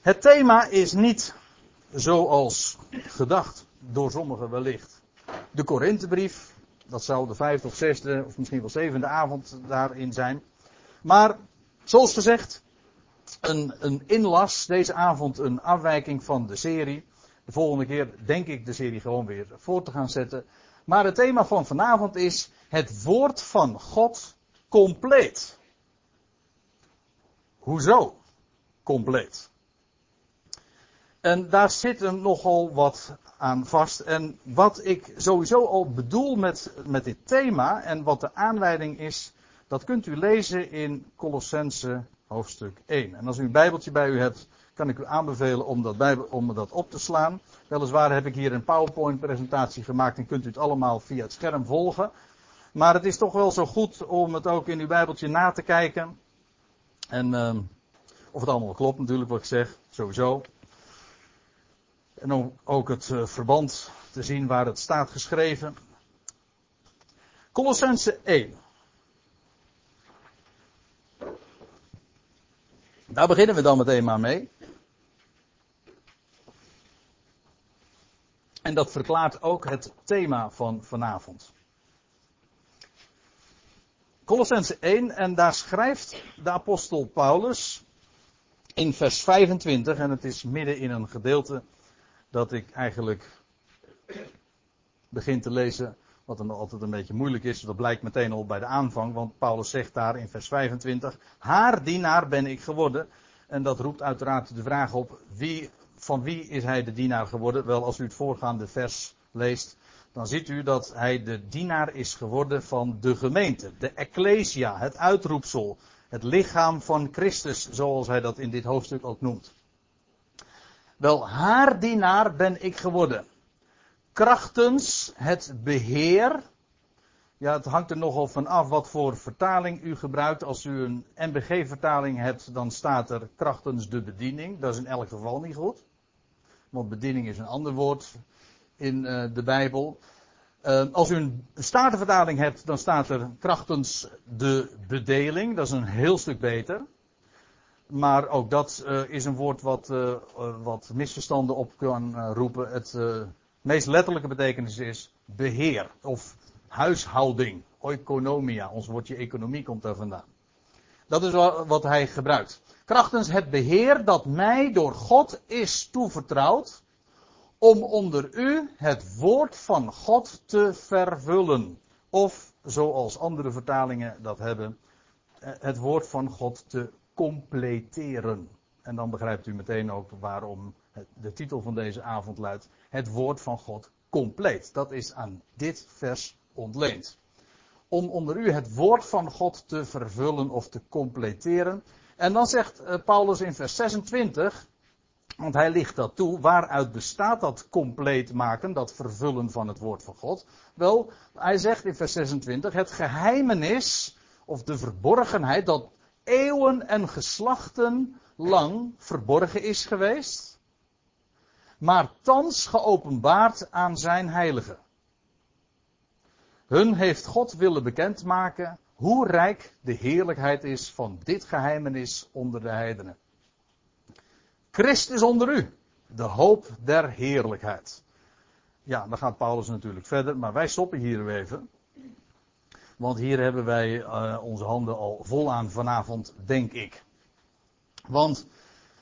Het thema is niet zoals gedacht door sommigen wellicht. De Korinthebrief, dat zou de vijfde of zesde of misschien wel zevende avond daarin zijn. Maar zoals gezegd, een, een inlas, deze avond een afwijking van de serie. De volgende keer denk ik de serie gewoon weer voor te gaan zetten. Maar het thema van vanavond is het woord van God compleet. Hoezo compleet? En daar zit er nogal wat aan vast. En wat ik sowieso al bedoel met, met dit thema en wat de aanleiding is, dat kunt u lezen in Colossense hoofdstuk 1. En als u een bijbeltje bij u hebt, kan ik u aanbevelen om dat, bijbel, om dat op te slaan. Weliswaar heb ik hier een PowerPoint presentatie gemaakt en kunt u het allemaal via het scherm volgen. Maar het is toch wel zo goed om het ook in uw bijbeltje na te kijken. En uh, of het allemaal klopt natuurlijk wat ik zeg, sowieso. En om ook het uh, verband te zien waar het staat geschreven. Colossense 1. Daar beginnen we dan meteen maar mee. En dat verklaart ook het thema van vanavond. Colossense 1 en daar schrijft de apostel Paulus in vers 25 en het is midden in een gedeelte dat ik eigenlijk begin te lezen wat dan altijd een beetje moeilijk is, dat blijkt meteen al bij de aanvang, want Paulus zegt daar in vers 25, haar dienaar ben ik geworden. En dat roept uiteraard de vraag op, wie, van wie is hij de dienaar geworden? Wel, als u het voorgaande vers leest, dan ziet u dat hij de dienaar is geworden van de gemeente, de ecclesia, het uitroepsel, het lichaam van Christus, zoals hij dat in dit hoofdstuk ook noemt. Wel, haar dienaar ben ik geworden krachtens het beheer. Ja, het hangt er nogal van af wat voor vertaling u gebruikt. Als u een MBG-vertaling hebt, dan staat er krachtens de bediening. Dat is in elk geval niet goed. Want bediening is een ander woord in uh, de Bijbel. Uh, als u een statenvertaling hebt, dan staat er krachtens de bedeling. Dat is een heel stuk beter. Maar ook dat uh, is een woord wat, wat misverstanden op kan roepen. Het meest letterlijke betekenis is beheer of huishouding. Oikonomia, ons woordje economie komt daar vandaan. Dat is wat hij gebruikt. Krachtens het beheer dat mij door God is toevertrouwd, om onder u het woord van God te vervullen. Of, zoals andere vertalingen dat hebben, het woord van God te completeren. En dan begrijpt u meteen ook waarom de titel van deze avond luidt: Het woord van God compleet. Dat is aan dit vers ontleend. Om onder u het woord van God te vervullen of te completeren. En dan zegt eh, Paulus in vers 26, want hij ligt dat toe, waaruit bestaat dat compleet maken, dat vervullen van het woord van God? Wel, hij zegt in vers 26, het geheimenis, of de verborgenheid, dat eeuwen en geslachten lang verborgen is geweest, maar thans geopenbaard aan zijn heiligen. Hun heeft God willen bekendmaken hoe rijk de heerlijkheid is van dit geheimenis onder de heidenen. Christus onder u, de hoop der heerlijkheid. Ja, dan gaat Paulus natuurlijk verder, maar wij stoppen hier even. Want hier hebben wij uh, onze handen al vol aan vanavond, denk ik. Want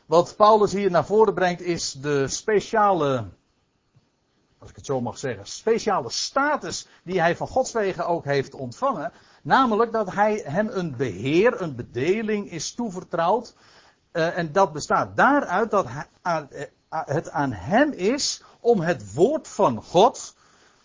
wat Paulus hier naar voren brengt is de speciale, als ik het zo mag zeggen, speciale status die hij van Gods wegen ook heeft ontvangen. Namelijk dat hij hem een beheer, een bedeling is toevertrouwd. Uh, en dat bestaat daaruit dat uh, het aan hem is om het woord van God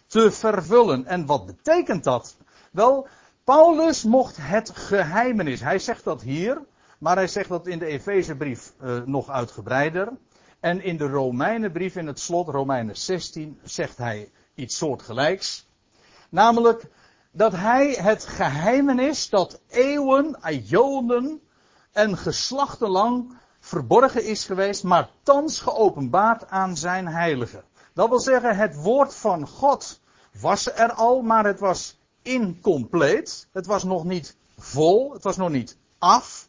te vervullen. En wat betekent dat? Wel, Paulus mocht het geheimenis. Hij zegt dat hier. Maar hij zegt dat in de Efezebrief uh, nog uitgebreider. En in de Romeinenbrief in het slot, Romeinen 16, zegt hij iets soortgelijks. Namelijk dat hij het geheimenis dat eeuwen, ionen en geslachten lang verborgen is geweest, maar thans geopenbaard aan zijn heiligen. Dat wil zeggen, het woord van God was er al, maar het was incompleet. Het was nog niet vol, het was nog niet af.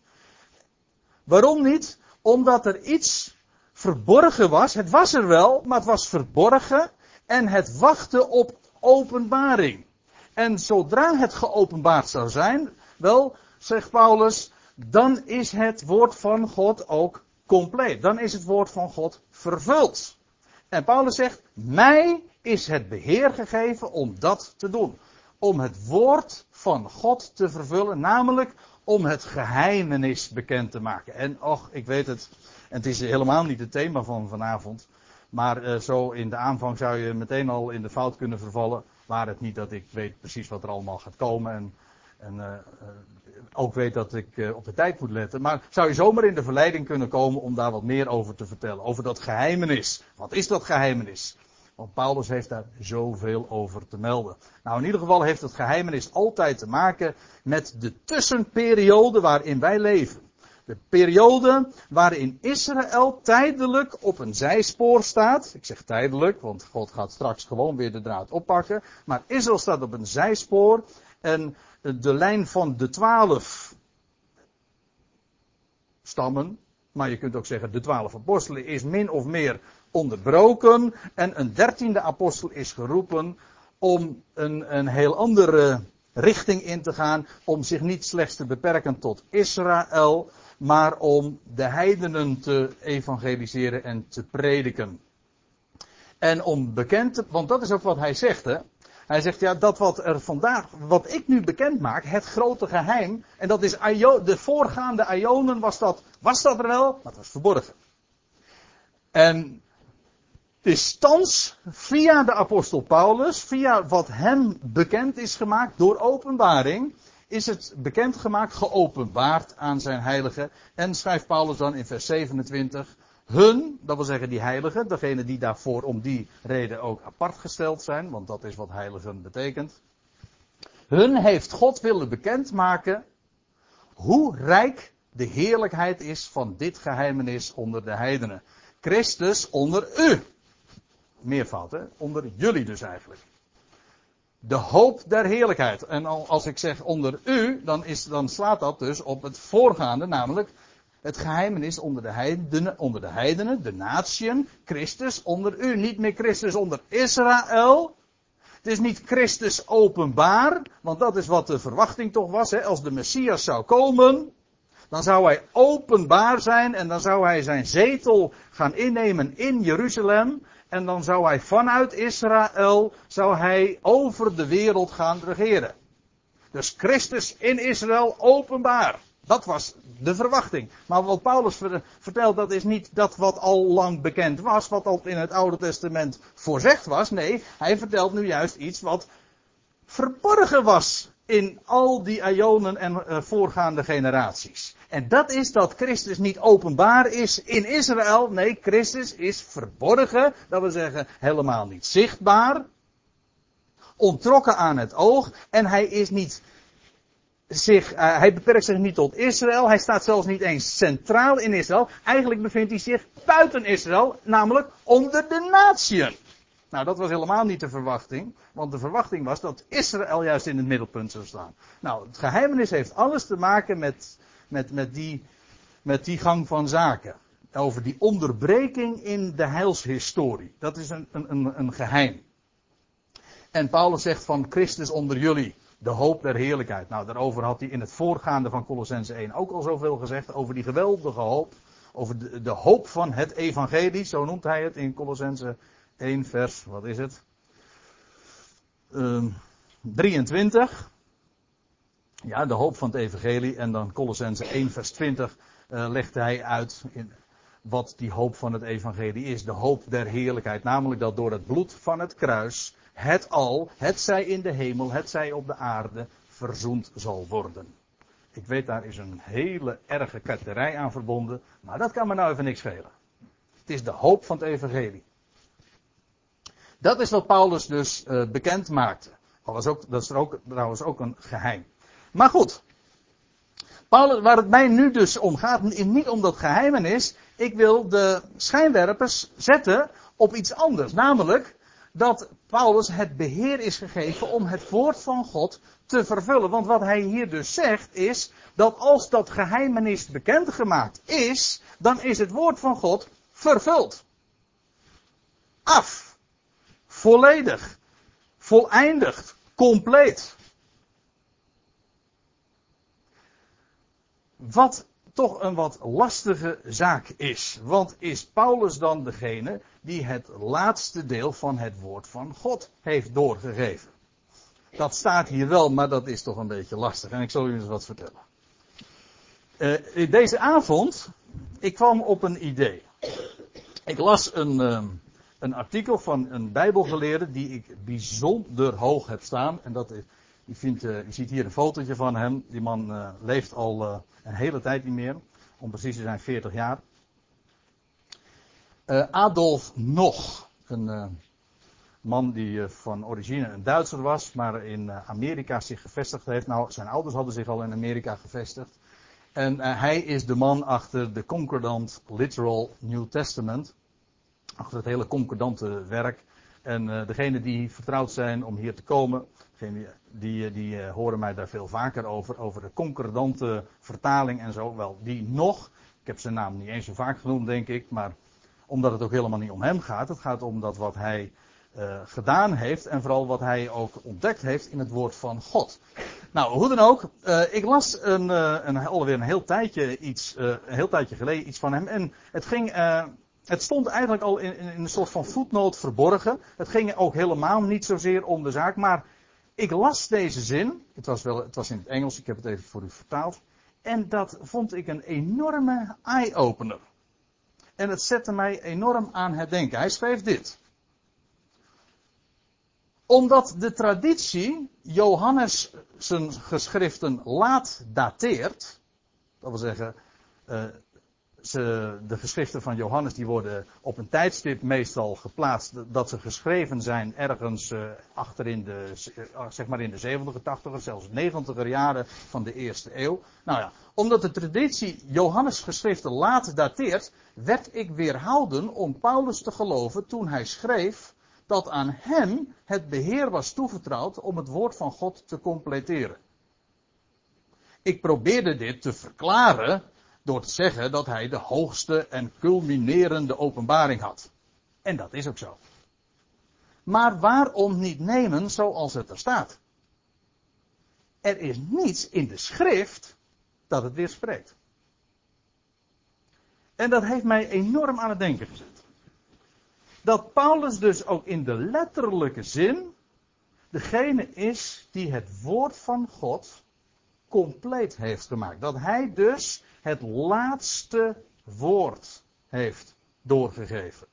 Waarom niet? Omdat er iets verborgen was. Het was er wel, maar het was verborgen. En het wachtte op openbaring. En zodra het geopenbaard zou zijn, wel, zegt Paulus, dan is het woord van God ook compleet. Dan is het woord van God vervuld. En Paulus zegt, mij is het beheer gegeven om dat te doen. Om het woord van God te vervullen, namelijk om het geheimenis bekend te maken. En och, ik weet het, en het is helemaal niet het thema van vanavond. Maar uh, zo in de aanvang zou je meteen al in de fout kunnen vervallen. Waar het niet dat ik weet precies wat er allemaal gaat komen. En, en uh, ook weet dat ik op de tijd moet letten. Maar zou je zomaar in de verleiding kunnen komen om daar wat meer over te vertellen. Over dat geheimenis. Wat is dat geheimenis? Want Paulus heeft daar zoveel over te melden. Nou, in ieder geval heeft het geheimenis altijd te maken met de tussenperiode waarin wij leven. De periode waarin Israël tijdelijk op een zijspoor staat. Ik zeg tijdelijk, want God gaat straks gewoon weer de draad oppakken. Maar Israël staat op een zijspoor. En de lijn van de twaalf stammen, maar je kunt ook zeggen de twaalf apostelen, is min of meer onderbroken. En een dertiende apostel is geroepen om een, een heel andere richting in te gaan. Om zich niet slechts te beperken tot Israël, maar om de heidenen te evangeliseren en te prediken. En om bekend te, want dat is ook wat hij zegt, hè. Hij zegt, ja, dat wat er vandaag, wat ik nu bekend maak, het grote geheim, en dat is de voorgaande Ionen was dat, was dat er wel, maar het was verborgen. En het is thans via de apostel Paulus, via wat hem bekend is gemaakt door openbaring, is het bekendgemaakt, geopenbaard aan zijn heiligen. En schrijft Paulus dan in vers 27, hun, dat wil zeggen die heiligen, degene die daarvoor om die reden ook apart gesteld zijn, want dat is wat heiligen betekent. Hun heeft God willen bekendmaken hoe rijk de heerlijkheid is van dit geheimenis onder de heidenen. Christus onder u. Meervoud, hè? Onder jullie dus eigenlijk. De hoop der heerlijkheid. En als ik zeg onder u, dan, is, dan slaat dat dus op het voorgaande, namelijk het geheimenis onder de heidenen, onder de heidenen, de natieën, Christus onder u. Niet meer Christus onder Israël. Het is niet Christus openbaar, want dat is wat de verwachting toch was. Hè? Als de Messias zou komen, dan zou hij openbaar zijn en dan zou hij zijn zetel gaan innemen in Jeruzalem. En dan zou hij vanuit Israël, zou hij over de wereld gaan regeren. Dus Christus in Israël openbaar. Dat was de verwachting. Maar wat Paulus vertelt, dat is niet dat wat al lang bekend was, wat al in het Oude Testament voorzegd was. Nee, hij vertelt nu juist iets wat verborgen was in al die Ionen en uh, voorgaande generaties. En dat is dat Christus niet openbaar is in Israël. Nee, Christus is verborgen. Dat wil zeggen helemaal niet zichtbaar. Ontrokken aan het oog. En hij is niet zich, uh, hij beperkt zich niet tot Israël. Hij staat zelfs niet eens centraal in Israël. Eigenlijk bevindt hij zich buiten Israël, namelijk onder de natieën. Nou, dat was helemaal niet de verwachting, want de verwachting was dat Israël juist in het middelpunt zou staan. Nou, het geheimenis heeft alles te maken met, met, met, die, met die gang van zaken. Over die onderbreking in de heilshistorie. Dat is een, een, een geheim. En Paulus zegt van Christus onder jullie, de hoop der heerlijkheid. Nou, daarover had hij in het voorgaande van Colossense 1 ook al zoveel gezegd. Over die geweldige hoop. Over de, hoop van het evangelie, zo noemt hij het in Colossense 1 vers, wat is het? Uh, 23. Ja, de hoop van het evangelie. En dan Colossense 1 vers 20 uh, legt hij uit in wat die hoop van het evangelie is. De hoop der heerlijkheid. Namelijk dat door het bloed van het kruis het al, het zij in de hemel, het zij op de aarde, verzoend zal worden. Ik weet, daar is een hele erge ketterij aan verbonden, maar dat kan me nou even niks schelen. Het is de hoop van het evangelie. Dat is wat Paulus dus uh, bekend maakte. Dat, was ook, dat is ook, trouwens ook een geheim. Maar goed. Paulus, waar het mij nu dus om gaat, niet om dat geheimenis. Ik wil de schijnwerpers zetten op iets anders. Namelijk dat Paulus het beheer is gegeven om het woord van God te vervullen. Want wat hij hier dus zegt is dat als dat geheimenis bekendgemaakt is, dan is het woord van God vervuld. Af. Volledig. Voleindigd. Compleet. Wat toch een wat lastige zaak is. Want is Paulus dan degene die het laatste deel van het woord van God heeft doorgegeven? Dat staat hier wel, maar dat is toch een beetje lastig. En ik zal u eens wat vertellen. Uh, deze avond, ik kwam op een idee. Ik las een, uh, een artikel van een Bijbelgeleerde die ik bijzonder hoog heb staan. En dat is, uh, je ziet hier een fotootje van hem. Die man leeft al een hele tijd niet meer. Om precies te zijn 40 jaar. Adolf Nog. Een man die van origine een Duitser was, maar in Amerika zich gevestigd heeft. Nou, zijn ouders hadden zich al in Amerika gevestigd. En hij is de man achter de Concordant Literal New Testament. Achter het hele concordante werk. En degenen die vertrouwd zijn om hier te komen, die, die, die uh, horen mij daar veel vaker over. Over de concordante vertaling en zo. Wel, die nog. Ik heb zijn naam niet eens zo vaak genoemd, denk ik. Maar omdat het ook helemaal niet om hem gaat. Het gaat om dat wat hij uh, gedaan heeft. En vooral wat hij ook ontdekt heeft in het woord van God. Nou, hoe dan ook. Ik las een, een, alweer een heel tijdje iets, een heel tijdje geleden iets van hem. En het ging, het stond eigenlijk al in, in, een soort van voetnoot verborgen. Het ging ook helemaal niet zozeer om de zaak. Maar ik las deze zin. Het was wel, het was in het Engels. Ik heb het even voor u vertaald. En dat vond ik een enorme eye-opener. En het zette mij enorm aan het denken. Hij schreef dit omdat de traditie Johannes zijn geschriften laat dateert. Dat wil zeggen, uh, ze, de geschriften van Johannes die worden op een tijdstip meestal geplaatst dat ze geschreven zijn ergens uh, achter in de, uh, zeg maar in de 70er, 80er, zelfs 90er jaren van de eerste eeuw. Nou ja, omdat de traditie Johannes geschriften laat dateert, werd ik weerhouden om Paulus te geloven toen hij schreef dat aan hem het beheer was toevertrouwd om het woord van God te completeren. Ik probeerde dit te verklaren door te zeggen dat hij de hoogste en culminerende openbaring had. En dat is ook zo. Maar waarom niet nemen zoals het er staat? Er is niets in de schrift dat het weerspreekt. En dat heeft mij enorm aan het denken gezet dat Paulus dus ook in de letterlijke zin degene is die het woord van God compleet heeft gemaakt. Dat hij dus het laatste woord heeft doorgegeven.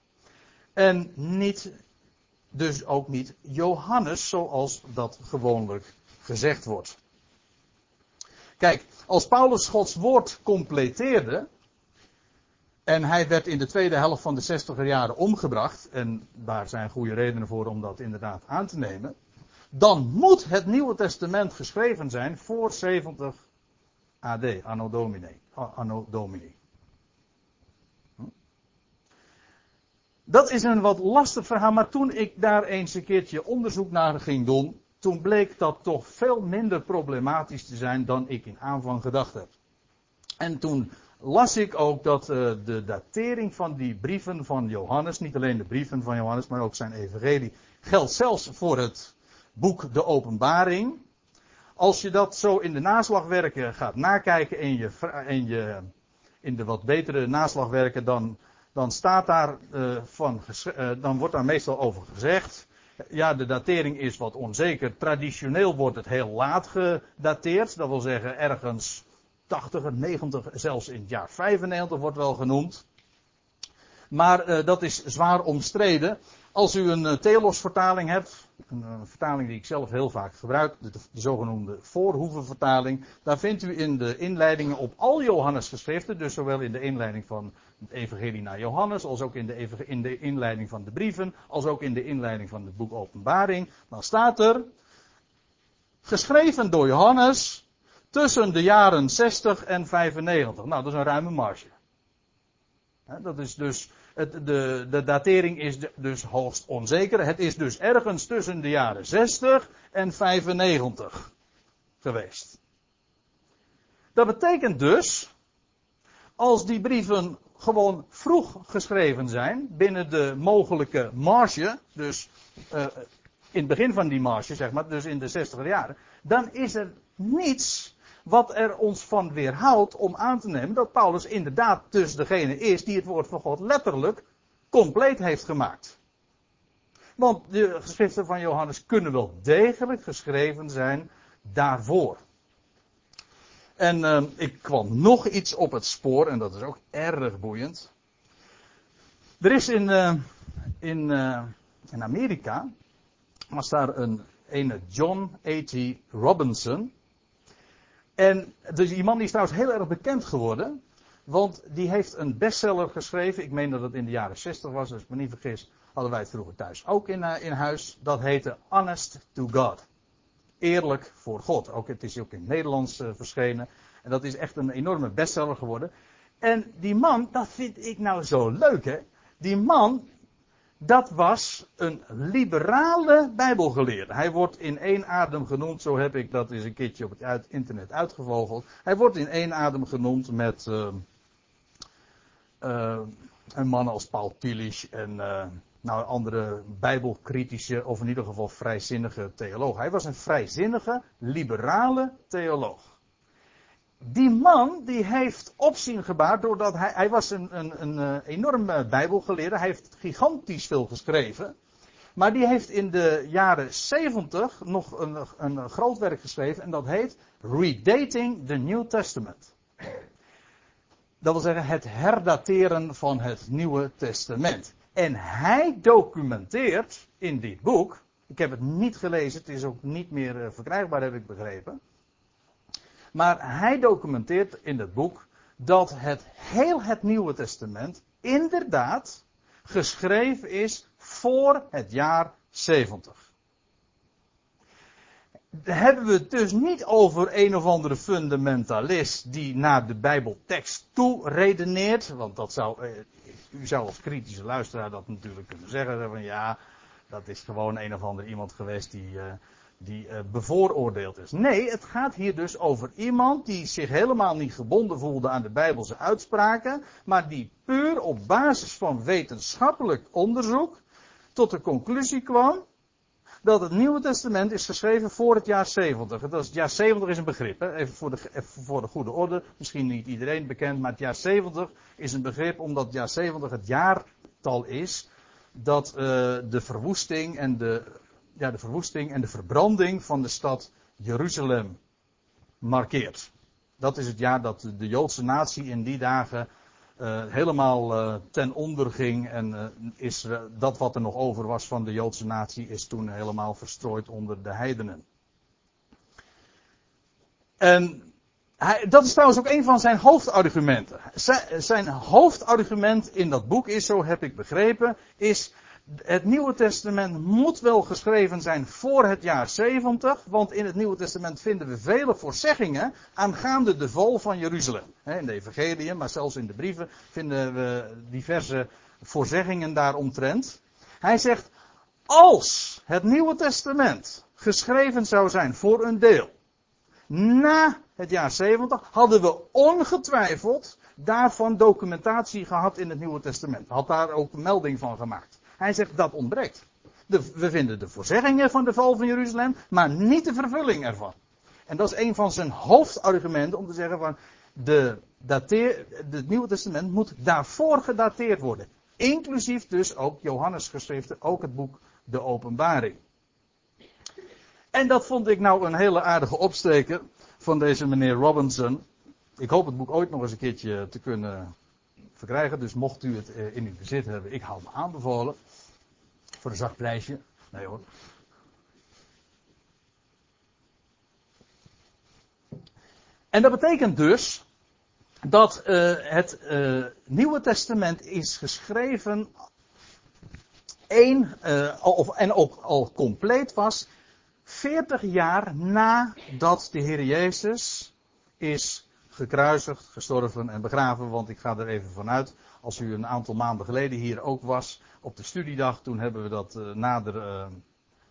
En niet, dus ook niet Johannes zoals dat gewoonlijk gezegd wordt. Kijk, als Paulus Gods woord completeerde, en hij werd in de tweede helft van de zestiger jaren omgebracht. En daar zijn goede redenen voor om dat inderdaad aan te nemen. Dan moet het Nieuwe Testament geschreven zijn voor 70 AD, Anno Domini. Anno Domini. Dat is een wat lastig verhaal, maar toen ik daar eens een keertje onderzoek naar ging doen, toen bleek dat toch veel minder problematisch te zijn dan ik in aanvang gedacht heb. En toen las ik ook dat uh, de datering van die brieven van Johannes, niet alleen de brieven van Johannes, maar ook zijn evangelie, geldt zelfs voor het boek De Openbaring. Als je dat zo in de naslagwerken gaat nakijken in, je, in, je, in de wat betere naslagwerken, dan, dan staat daar uh, van, uh, dan wordt daar meestal over gezegd. Ja, de datering is wat onzeker. Traditioneel wordt het heel laat gedateerd. Dat wil zeggen ergens 80, 90, zelfs in het jaar 95 wordt wel genoemd. Maar uh, dat is zwaar omstreden. Als u een Telos-vertaling hebt, een, vertaling die ik zelf heel vaak gebruik, de, de zogenoemde voorhoevenvertaling, daar vindt u in de inleidingen op al Johannes geschriften, dus zowel in de inleiding van het Evangelie naar Johannes, als ook in de, in de inleiding van de brieven, als ook in de inleiding van het boek Openbaring, dan staat er, geschreven door Johannes, Tussen de jaren 60 en 95. Nou, dat is een ruime marge. Dat is dus, de, de datering is dus hoogst onzeker. Het is dus ergens tussen de jaren 60 en 95 geweest. Dat betekent dus, als die brieven gewoon vroeg geschreven zijn, binnen de mogelijke marge, dus uh, in het begin van die marge, zeg maar, dus in de 60 jaren, dan is er niets wat er ons van weerhoudt om aan te nemen dat Paulus inderdaad dus degene is die het woord van God letterlijk compleet heeft gemaakt. Want de geschriften van Johannes kunnen wel degelijk geschreven zijn daarvoor. En uh, ik kwam nog iets op het spoor, en dat is ook erg boeiend. Er is in, uh, in, uh, in Amerika, was daar een ene John A.T. Robinson. En dus die man die is trouwens heel erg bekend geworden. Want die heeft een bestseller geschreven. Ik meen dat het in de jaren 60 was, als ik me niet vergis. Hadden wij het vroeger thuis ook in, uh, in huis. Dat heette Honest to God. Eerlijk voor God. Ook, het is ook in het Nederlands uh, verschenen. En dat is echt een enorme bestseller geworden. En die man, dat vind ik nou zo leuk hè. Die man, dat was een liberale bijbelgeleerde. Hij wordt in één adem genoemd, zo heb ik dat eens een keertje op het internet uitgevogeld. Hij wordt in één adem genoemd met uh, uh, een man als Paul Tillich en uh, nou, andere bijbelkritische of in ieder geval vrijzinnige theoloog. Hij was een vrijzinnige, liberale theoloog die man die heeft opzien gebaard doordat hij, hij was een, een, een, eh, enorme bijbelgeleerde. Hij heeft gigantisch veel geschreven. Maar die heeft in de jaren 70 nog een, een groot werk geschreven en dat heet Redating the New Testament. Dat wil zeggen het herdateren van het Nieuwe Testament. En hij documenteert in dit boek, ik heb het niet gelezen, het is ook niet meer eh, verkrijgbaar heb ik begrepen. Maar hij documenteert in het boek dat het heel het Nieuwe Testament inderdaad geschreven is voor het jaar 70. Daar hebben we het dus niet over een of andere fundamentalist die naar de Bijbeltekst toe redeneert. Want dat zou, eh, u zou als kritische luisteraar dat natuurlijk kunnen zeggen. Van ja, dat is gewoon een of ander iemand geweest die, uh, die uh, bevooroordeeld is. Nee, het gaat hier dus over iemand die zich helemaal niet gebonden voelde aan de Bijbelse uitspraken, maar die puur op basis van wetenschappelijk onderzoek tot de conclusie kwam dat het Nieuwe Testament is geschreven voor het jaar 70. Dat is, het jaar 70 is een begrip, hè? Even, voor de, voor de goede orde. Misschien niet iedereen bekend, maar het jaar 70 is een begrip omdat het jaar 70 het jaartal is dat uh, de verwoesting en de ja, de verwoesting en de verbranding van de stad Jeruzalem markeert. Dat is het jaar dat de Joodse natie in die dagen uh, helemaal uh, ten onder ging. En uh, is, dat wat er nog over was van de Joodse natie is toen helemaal verstrooid onder de heidenen. En hij, dat is trouwens ook een van zijn hoofdargumenten. Zijn, zijn hoofdargument in dat boek is, zo heb ik begrepen, is het Nieuwe Testament moet wel geschreven zijn voor het jaar 70, want in het Nieuwe Testament vinden we vele voorzeggingen aangaande de val van Jeruzalem. In de Evangelieën, maar zelfs in de brieven vinden we diverse voorzeggingen daaromtrent. Hij zegt, als het Nieuwe Testament geschreven zou zijn voor een deel na het jaar 70, hadden we ongetwijfeld daarvan documentatie gehad in het Nieuwe Testament. Had daar ook melding van gemaakt. Hij zegt dat ontbreekt. De, we vinden de voorzeggingen van de val van Jeruzalem, maar niet de vervulling ervan. En dat is een van zijn hoofdargumenten om te zeggen van de dateer, het Nieuwe Testament moet daarvoor gedateerd worden. Inclusief dus ook Johannes geschriften, ook het boek De Openbaring. En dat vond ik nou een hele aardige opsteker van deze meneer Robinson. Ik hoop het boek ooit nog eens een keertje te kunnen verkrijgen. Dus mocht u het eh, in uw bezit hebben, ik hou me aanbevolen. Voor een zacht prijsje. Nee hoor. En dat betekent dus dat uh, het uh, Nieuwe Testament is geschreven één, uh, of, en ook al compleet was, 40 jaar nadat de Heer Jezus is gekruisigd, gestorven en begraven. Want ik ga er even vanuit, als u een aantal maanden geleden hier ook was, op de studiedag, toen hebben we dat uh, nader uh,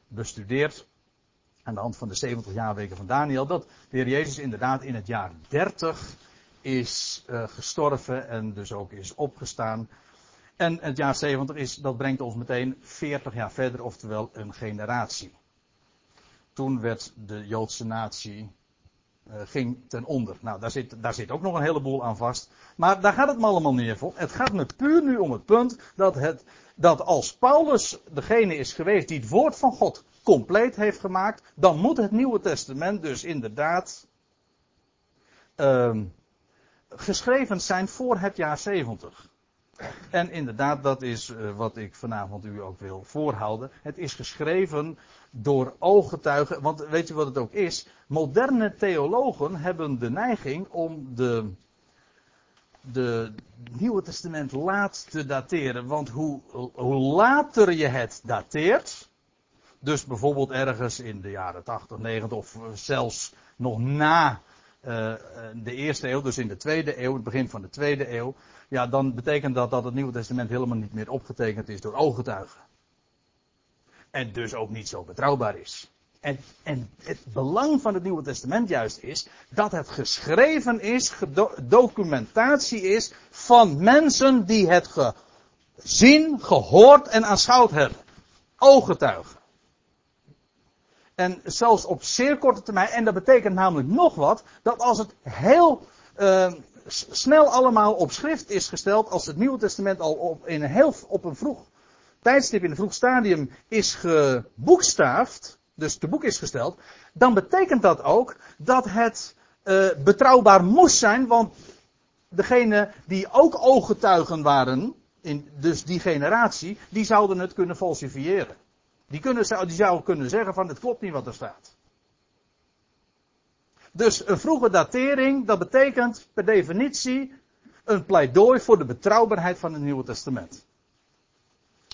bestudeerd. Aan de hand van de 70 jaarweken van Daniel. Dat de Heer Jezus inderdaad in het jaar 30 is uh, gestorven en dus ook is opgestaan. En het jaar 70 is, dat brengt ons meteen 40 jaar verder, oftewel een generatie. Toen werd de Joodse natie ging ten onder. Nou, daar zit, daar zit ook nog een heleboel aan vast. Maar daar gaat het me allemaal niet voor. Het gaat me puur nu om het punt dat, het, dat als Paulus degene is geweest die het woord van God compleet heeft gemaakt, dan moet het Nieuwe Testament dus inderdaad uh, geschreven zijn voor het jaar 70. En inderdaad, dat is uh, wat ik vanavond u ook wil voorhouden. Het is geschreven door ooggetuigen. Want weet je wat het ook is? Moderne theologen hebben de neiging om de, de Nieuwe Testament laat te dateren. Want hoe, hoe later je het dateert. Dus bijvoorbeeld ergens in de jaren 80, 90 of zelfs nog na uh, de eerste eeuw, dus in de tweede eeuw, het begin van de tweede eeuw. Ja, dan betekent dat dat het Nieuwe Testament helemaal niet meer opgetekend is door ooggetuigen. En dus ook niet zo betrouwbaar is. En, en het belang van het Nieuwe Testament juist is dat het geschreven is, documentatie is van mensen die het gezien, gehoord en aanschouwd hebben. Ooggetuigen. En zelfs op zeer korte termijn, en dat betekent namelijk nog wat, dat als het heel uh, snel allemaal op schrift is gesteld, als het Nieuwe Testament al op, in een heel, op een vroeg tijdstip, in een vroeg stadium is geboekstaafd, dus te boek is gesteld, dan betekent dat ook dat het uh, betrouwbaar moest zijn, want degene die ook ooggetuigen waren, in dus die generatie, die zouden het kunnen falsifiëren. Die, kunnen, die kunnen zeggen van het klopt niet wat er staat. Dus een vroege datering, dat betekent per definitie een pleidooi voor de betrouwbaarheid van het Nieuwe Testament.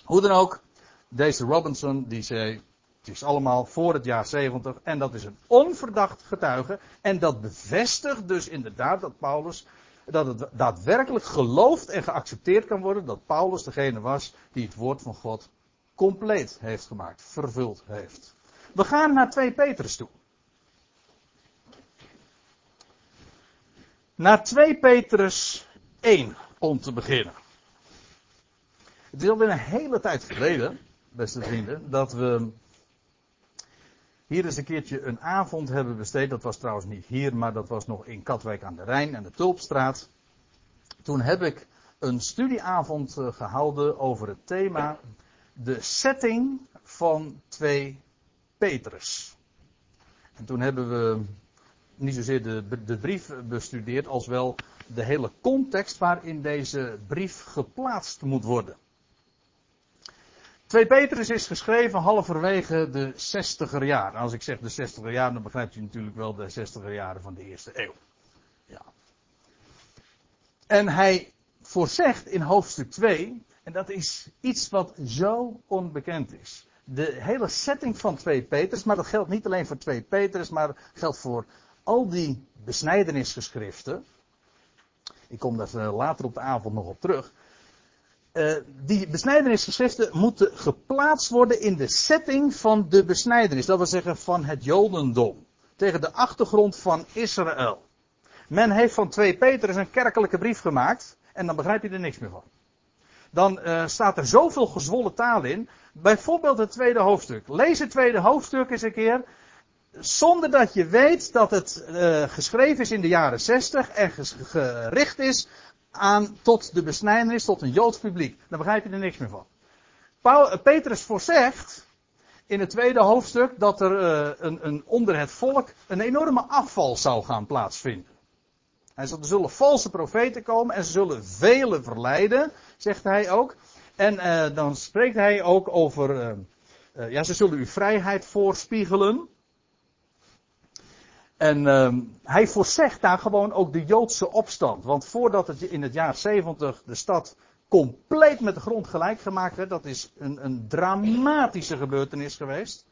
Hoe dan ook, deze Robinson die zei, het is allemaal voor het jaar 70 en dat is een onverdacht getuige en dat bevestigt dus inderdaad dat Paulus, dat het daadwerkelijk geloofd en geaccepteerd kan worden dat Paulus degene was die het woord van God compleet heeft gemaakt, vervuld heeft. We gaan naar 2 Petrus toe. Naar 2 Petrus 1 om te beginnen. Het is alweer een hele tijd geleden, beste vrienden, dat we hier eens een keertje een avond hebben besteed. Dat was trouwens niet hier, maar dat was nog in Katwijk aan de Rijn en de Tulpstraat. Toen heb ik een studieavond eh, gehouden over het thema de setting van 2 Petrus. En toen hebben we niet zozeer de, de brief bestudeerd, als wel de hele context waarin deze brief geplaatst moet worden. 2 Petrus is geschreven halverwege de 60er jaren. Als ik zeg de 60er jaren, dan begrijpt u natuurlijk wel de 60er jaren van de eerste eeuw. Ja. En hij voorzegt in hoofdstuk 2 en dat is iets wat zo onbekend is. De hele setting van 2 Petrus, maar dat geldt niet alleen voor 2 Petrus, maar geldt voor al die besnijdenisgeschriften. Ik kom daar eh, later op de avond nog op terug. Uh, die besnijdenisgeschriften moeten geplaatst worden in de setting van de besnijdenis. Dat wil zeggen van het Jodendom. Tegen de achtergrond van Israël. Men heeft van 2 Petrus een kerkelijke brief gemaakt. En dan begrijp je er niks meer van dan uh, staat er zoveel gezwollen taal in. Bijvoorbeeld het tweede hoofdstuk. Lees het tweede hoofdstuk eens een keer. Zonder dat je weet dat het uh, geschreven is in de jaren 60 en gericht is aan tot de besnijdenis, tot een Joods publiek. Dan begrijp je er niks meer van. Uh, Petrus voorzegt in het tweede hoofdstuk dat er een, een, onder het volk een enorme afval zou gaan plaatsvinden. Er zullen valse profeten komen en ze zullen velen verleiden zegt hij ook. En uh, dan spreekt hij ook over, uh, ja, ze zullen u vrijheid voorspiegelen. En ehm, hij voorzegt daar gewoon ook de Joodse opstand. Want voordat het in het jaar 70 de stad compleet met de grond gelijk gemaakt werd, dat is een, een dramatische gebeurtenis geweest.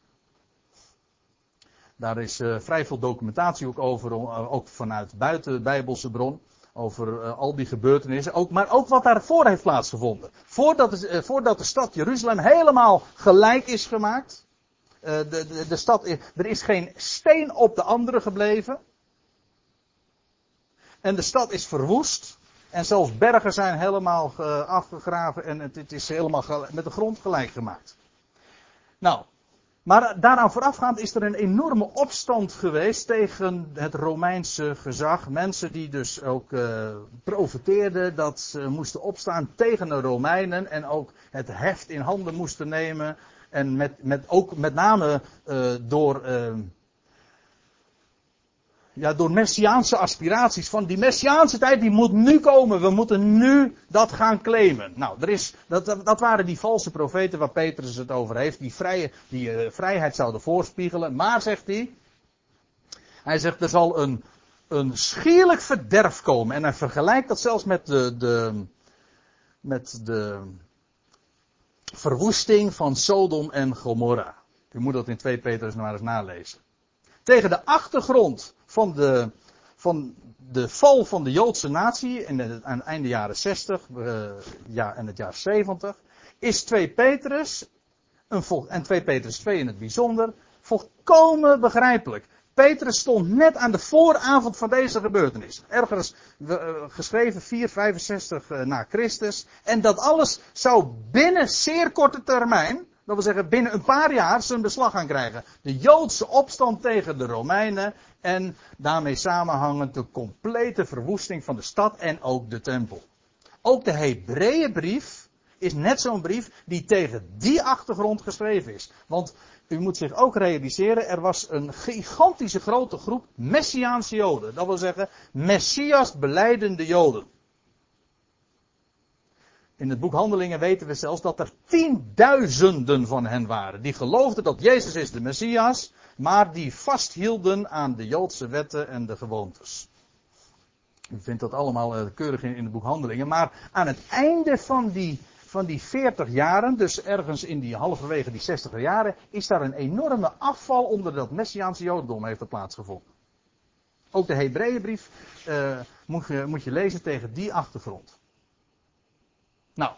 Daar is vrij veel documentatie ook over, ook vanuit buiten Bijbelse bron over uh, al die gebeurtenissen, ook, maar ook wat daarvoor heeft plaatsgevonden. Voordat, uh, voordat de stad Jeruzalem helemaal gelijk is gemaakt. De, de, de stad, er is geen steen op de andere gebleven. En de stad is verwoest. En zelfs bergen zijn helemaal afgegraven en het is helemaal met de grond gelijk gemaakt. Nou, maar daaraan voorafgaand is er een enorme opstand geweest tegen het Romeinse gezag. Mensen die dus ook uh, profiteerden dat ze moesten opstaan tegen de Romeinen en ook het heft in handen moesten nemen. En met, met, ook met name uh, door, uh, ja, door messiaanse aspiraties. Van die messiaanse tijd die moet nu komen. We moeten nu dat gaan claimen. Nou, er is, dat, dat waren die valse profeten waar Petrus het over heeft. Die, vrije, die uh, vrijheid zouden voorspiegelen. Maar zegt hij. Hij zegt er zal een, een schierlijk verderf komen. En hij vergelijkt dat zelfs met de, de, met de verwoesting van Sodom en Gomorra. U moet dat in 2 Petrus maar eens nalezen. Tegen de achtergrond van de, van de val van de Joodse natie in het, aan het einde jaren 60 uh, ja, en het jaar 70 is 2 Petrus een vol, en 2 Petrus 2 in het bijzonder volkomen begrijpelijk. Petrus stond net aan de vooravond van deze gebeurtenis. Ergens uh, geschreven 465 uh, na Christus. En dat alles zou binnen zeer korte termijn, dat wil zeggen binnen een paar jaar, zijn beslag gaan krijgen. De Joodse opstand tegen de Romeinen en daarmee samenhangend de complete verwoesting van de stad en ook de tempel. Ook de Hebreeënbrief is net zo'n brief die tegen die achtergrond geschreven is. Want u moet zich ook realiseren, er was een gigantische grote groep Messiaanse Joden. Dat wil zeggen, Messias beleidende Joden. In het boek Handelingen weten we zelfs dat er tienduizenden van hen waren. Die geloofden dat Jezus is de Messias, maar die vasthielden aan de Joodse wetten en de gewoontes. U vindt dat allemaal uh, keurig in, het boek Handelingen. Maar aan het einde van die van die 40 jaren, dus ergens in die halverwege die 60 jaren, is daar een enorme afval onder dat Messiaanse Jodendom heeft er plaatsgevonden. Ook de Hebreeënbrief uh, moet, je, moet je lezen tegen die achtergrond. Nou,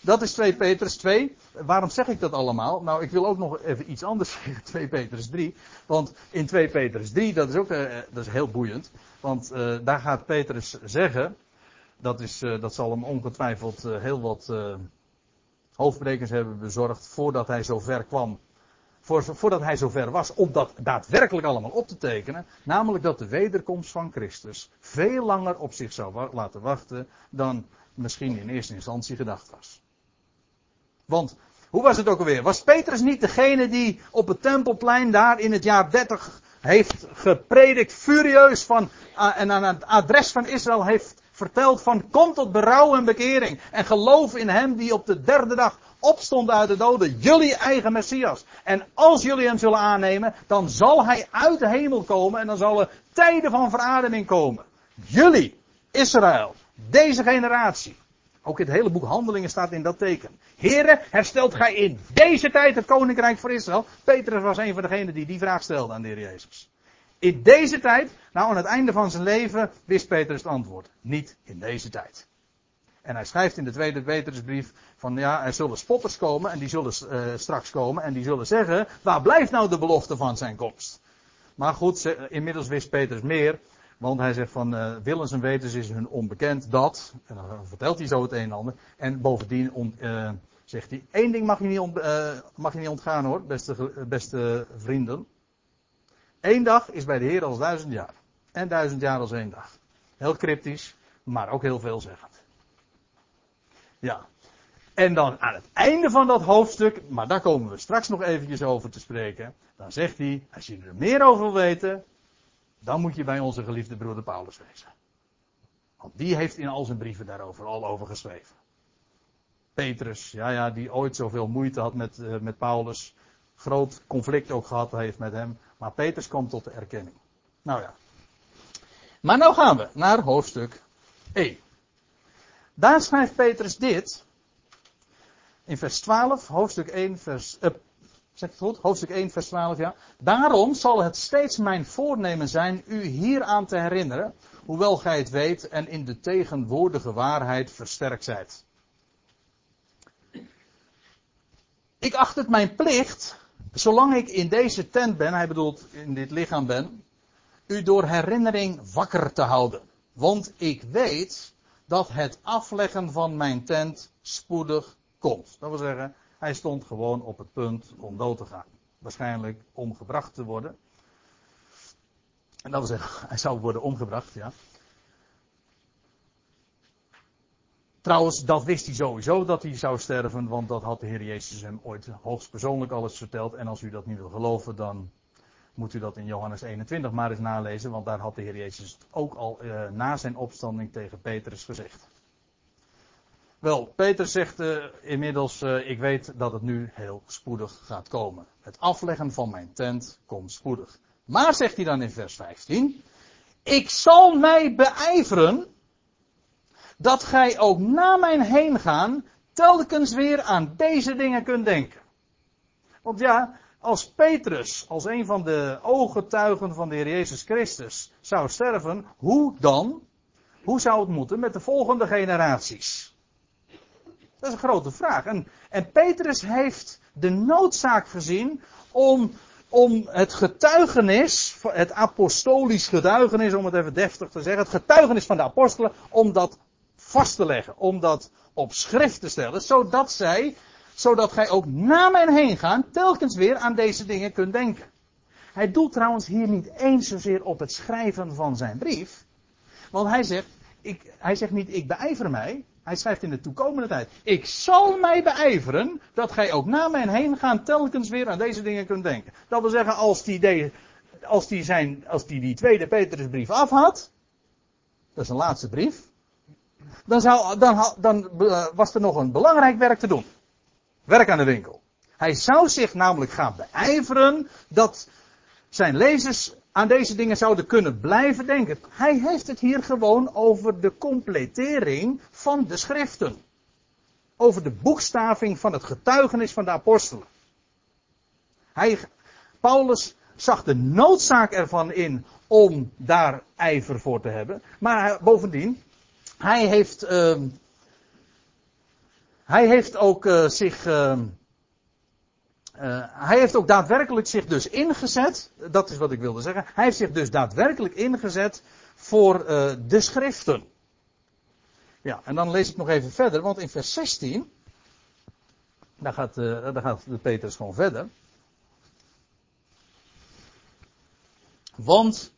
dat is 2 Petrus 2. Waarom zeg ik dat allemaal? Nou, ik wil ook nog even iets anders zeggen, 2 Petrus 3. Want in 2 Petrus 3, dat is ook uh, dat is heel boeiend. Want uh, daar gaat Petrus zeggen, dat, is, dat zal hem ongetwijfeld heel wat hoofdbrekens hebben bezorgd voordat hij zover kwam. Voor, voordat hij zover was om dat daadwerkelijk allemaal op te tekenen. Namelijk dat de wederkomst van Christus veel langer op zich zou laten wachten dan misschien in eerste instantie gedacht was. Want, hoe was het ook alweer? Was Petrus niet degene die op het tempelplein daar in het jaar 30 heeft gepredikt, furieus van, en aan het adres van Israël heeft vertelt van kom tot berouw en bekering. En geloof in hem die op de derde dag opstond uit de doden. Jullie eigen Messias. En als jullie hem zullen aannemen, dan zal hij uit de hemel komen en dan zal er tijden van verademing komen. Jullie, Israël, deze generatie. Ook het hele boek Handelingen staat in dat teken. Heren, herstelt gij in deze tijd het koninkrijk voor Israël? Petrus was een van degenen die die vraag stelde aan de Heer Jezus. In deze tijd, nou aan het einde van zijn leven, wist Petrus het antwoord. Niet in deze tijd. En hij schrijft in de tweede Petrusbrief van ja, er zullen spotters komen en die zullen uh, straks komen en die zullen zeggen, waar blijft nou de belofte van zijn komst? Maar goed, inmiddels wist Petrus meer, want hij zegt van uh, willens en wetens is hun onbekend dat, en dan vertelt hij zo het een en ander, en bovendien on, uh, zegt hij, één ding mag je niet, ont, mag je niet ontgaan hoor, beste, beste vrienden. Eén dag is bij de Heer als duizend jaar. En duizend jaar als één dag. Heel cryptisch, maar ook heel veelzeggend. Ja. En dan aan het einde van dat hoofdstuk, maar daar komen we straks nog eventjes over te spreken. Dan zegt hij, als je er meer over wil weten, dan moet je bij onze geliefde broeder Paulus wezen. Want die heeft in al zijn brieven daarover al over geschreven. Petrus, ja ja, die ooit zoveel moeite had met, uh, met Paulus. Groot conflict ook gehad heeft met hem. Maar Petrus komt tot de erkenning. Nou ja. Maar nou gaan we naar hoofdstuk 1. Daar schrijft Petrus dit. In vers 12, hoofdstuk 1, vers. Uh, zeg het goed? Hoofdstuk 1, vers 12, ja. Daarom zal het steeds mijn voornemen zijn u hieraan te herinneren, hoewel gij het weet en in de tegenwoordige waarheid versterkt zijt. Ik acht het mijn plicht Zolang ik in deze tent ben, hij bedoelt in dit lichaam ben, u door herinnering wakker te houden. Want ik weet dat het afleggen van mijn tent spoedig komt. Dat wil zeggen, hij stond gewoon op het punt om dood te gaan. Waarschijnlijk omgebracht te worden. En dat wil zeggen, hij zou worden omgebracht, ja. Trouwens, dat wist hij sowieso dat hij zou sterven, want dat had de Heer Jezus hem ooit hoogstpersoonlijk alles verteld. En als u dat niet wil geloven, dan moet u dat in Johannes 21 maar eens nalezen, want daar had de Heer Jezus het ook al uh, na zijn opstanding tegen Petrus gezegd. Wel, Petrus zegt uh, inmiddels, uh, ik weet dat het nu heel spoedig gaat komen. Het afleggen van mijn tent komt spoedig. Maar zegt hij dan in vers 15, ik zal mij beijveren dat gij ook na mijn heen gaan telkens weer aan deze dingen kunt denken. Want ja, als Petrus, als een van de ooggetuigen van de Heer Jezus Christus, zou sterven, hoe dan? Hoe zou het moeten met de volgende generaties? Dat is een grote vraag. En, en Petrus heeft de noodzaak gezien om, om het getuigenis, het apostolisch getuigenis, om het even deftig te zeggen, het getuigenis van de apostelen, om dat vast te leggen, om dat op schrift te stellen, zodat zij, zodat gij ook na mijn heen gaan, telkens weer aan deze dingen kunt denken. Hij doelt trouwens hier niet eens zozeer op het schrijven van zijn brief, want hij zegt, ik, hij zegt niet ik beijver mij, hij schrijft in de toekomende tijd, ik zal mij beijveren dat gij ook na mijn heen gaan telkens weer aan deze dingen kunt denken. Dat wil zeggen, als die, de, als die, zijn, als die, die tweede Petrusbrief af had, dat is een laatste brief, dan, zou, dan, dan uh, was er nog een belangrijk werk te doen. Werk aan de winkel. Hij zou zich namelijk gaan beijveren dat zijn lezers aan deze dingen zouden kunnen blijven denken. Hij heeft het hier gewoon over de completering van de schriften. Over de boekstaving van het getuigenis van de apostelen. Hij, Paulus zag de noodzaak ervan in om daar ijver voor te hebben. Maar bovendien, hij heeft, uh, hij heeft ook uh, zich. Uh, hij heeft ook daadwerkelijk zich dus ingezet. Dat is wat ik wilde zeggen. Hij heeft zich dus daadwerkelijk ingezet voor de schriften. Ja, en dan lees ik nog even verder, want in vers 16. Daar gaat, daar gaat de Petrus gewoon verder. Want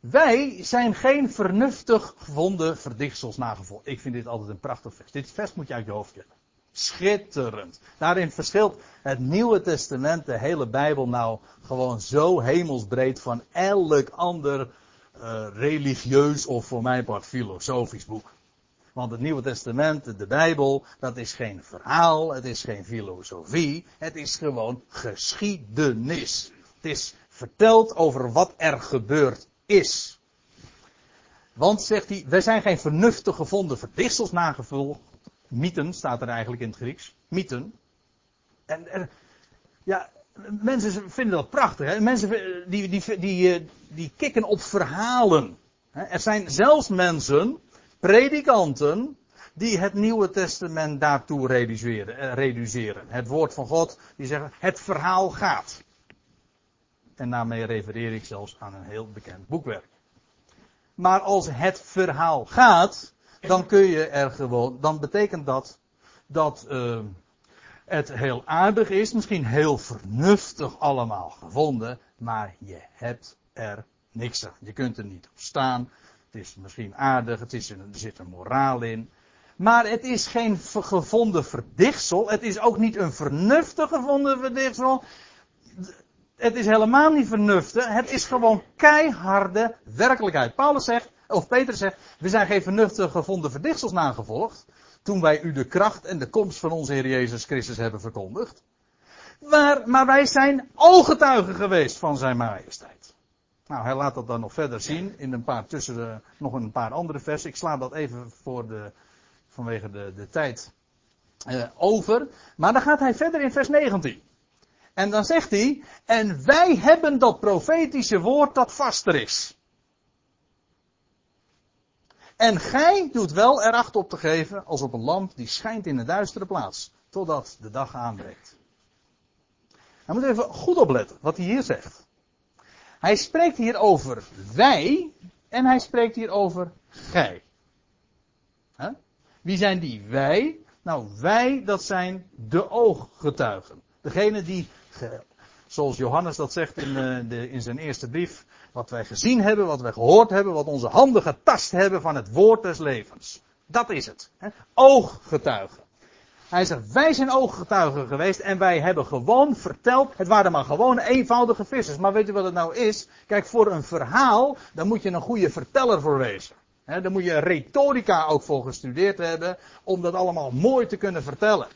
wij zijn geen vernuftig gevonden verdichtsels nagevolgd. Ik vind dit altijd een prachtig vers. Dit vers moet je uit je hoofd kennen. Schitterend. Daarin verschilt het Nieuwe Testament, de hele Bijbel, nou gewoon zo hemelsbreed van elk ander uh, religieus of voor mijn part filosofisch boek. Want het Nieuwe Testament, de Bijbel, dat is geen verhaal, het is geen filosofie, het is gewoon geschiedenis. Het is verteld over wat er gebeurd is. Want, zegt hij, wij zijn geen vernuftig gevonden verdichtsels nagevolgd. Mythen staat er eigenlijk in het Grieks. Mythen. En, en ja, mensen vinden dat prachtig. Hè? Mensen die, die, die, eh, die kikken op verhalen. Er zijn zelfs mensen, predikanten, die het Nieuwe Testament daartoe reduceren, eh, reduceren. Het woord van God, die zeggen, het verhaal gaat. En daarmee refereer ik zelfs aan een heel bekend boekwerk. Maar als het verhaal gaat, dan kun je er gewoon, dan betekent dat dat uh, het heel aardig is, misschien heel vernuftig allemaal gevonden, maar je hebt er niks aan. Je kunt er niet op staan. Het is misschien aardig, het is er zit een moraal in. Maar het is geen gevonden verdichtsel. Het is ook niet een vernuftig gevonden verdichtsel het is helemaal niet vernuftig. Het is gewoon keiharde werkelijkheid. Paulus zegt, of Peter zegt, we zijn geen vernuftig gevonden verdichtsels nagevolgd. Toen wij u de kracht en de komst van onze Heer Jezus Christus hebben verkondigd. Maar, wij zijn ooggetuigen geweest van zijn majesteit. Nou, hij laat dat dan nog verder zien in een paar tussen de, nog een paar andere versen. Ik sla dat even voor de, vanwege de, de tijd uh, over. Maar dan gaat hij verder in vers 19. En dan zegt hij, en wij hebben dat profetische woord dat vaster is. En gij doet wel eracht op te geven als op een lamp die schijnt in een duistere plaats, totdat de dag aanbreekt. Hij moet even goed opletten wat hij hier zegt. Hij spreekt hier over wij, En hij spreekt hier over gij. Wie zijn die wij? Nou, wij, dat zijn de ooggetuigen. Degene die, zoals Johannes dat zegt in, eh, de, in zijn eerste brief, wat wij gezien hebben, wat wij gehoord hebben, wat onze handen getast hebben van het woord des levens. Dat is het. Hè? Ooggetuigen. Hij zegt, wij zijn ooggetuigen geweest en wij hebben gewoon verteld, het waren maar gewoon eenvoudige vissers. Maar weet u wat het nou is? Kijk, voor een verhaal, dan moet je een goede verteller voor wezen. He, daar moet je retorica ook voor gestudeerd hebben, om dat allemaal mooi te kunnen vertellen.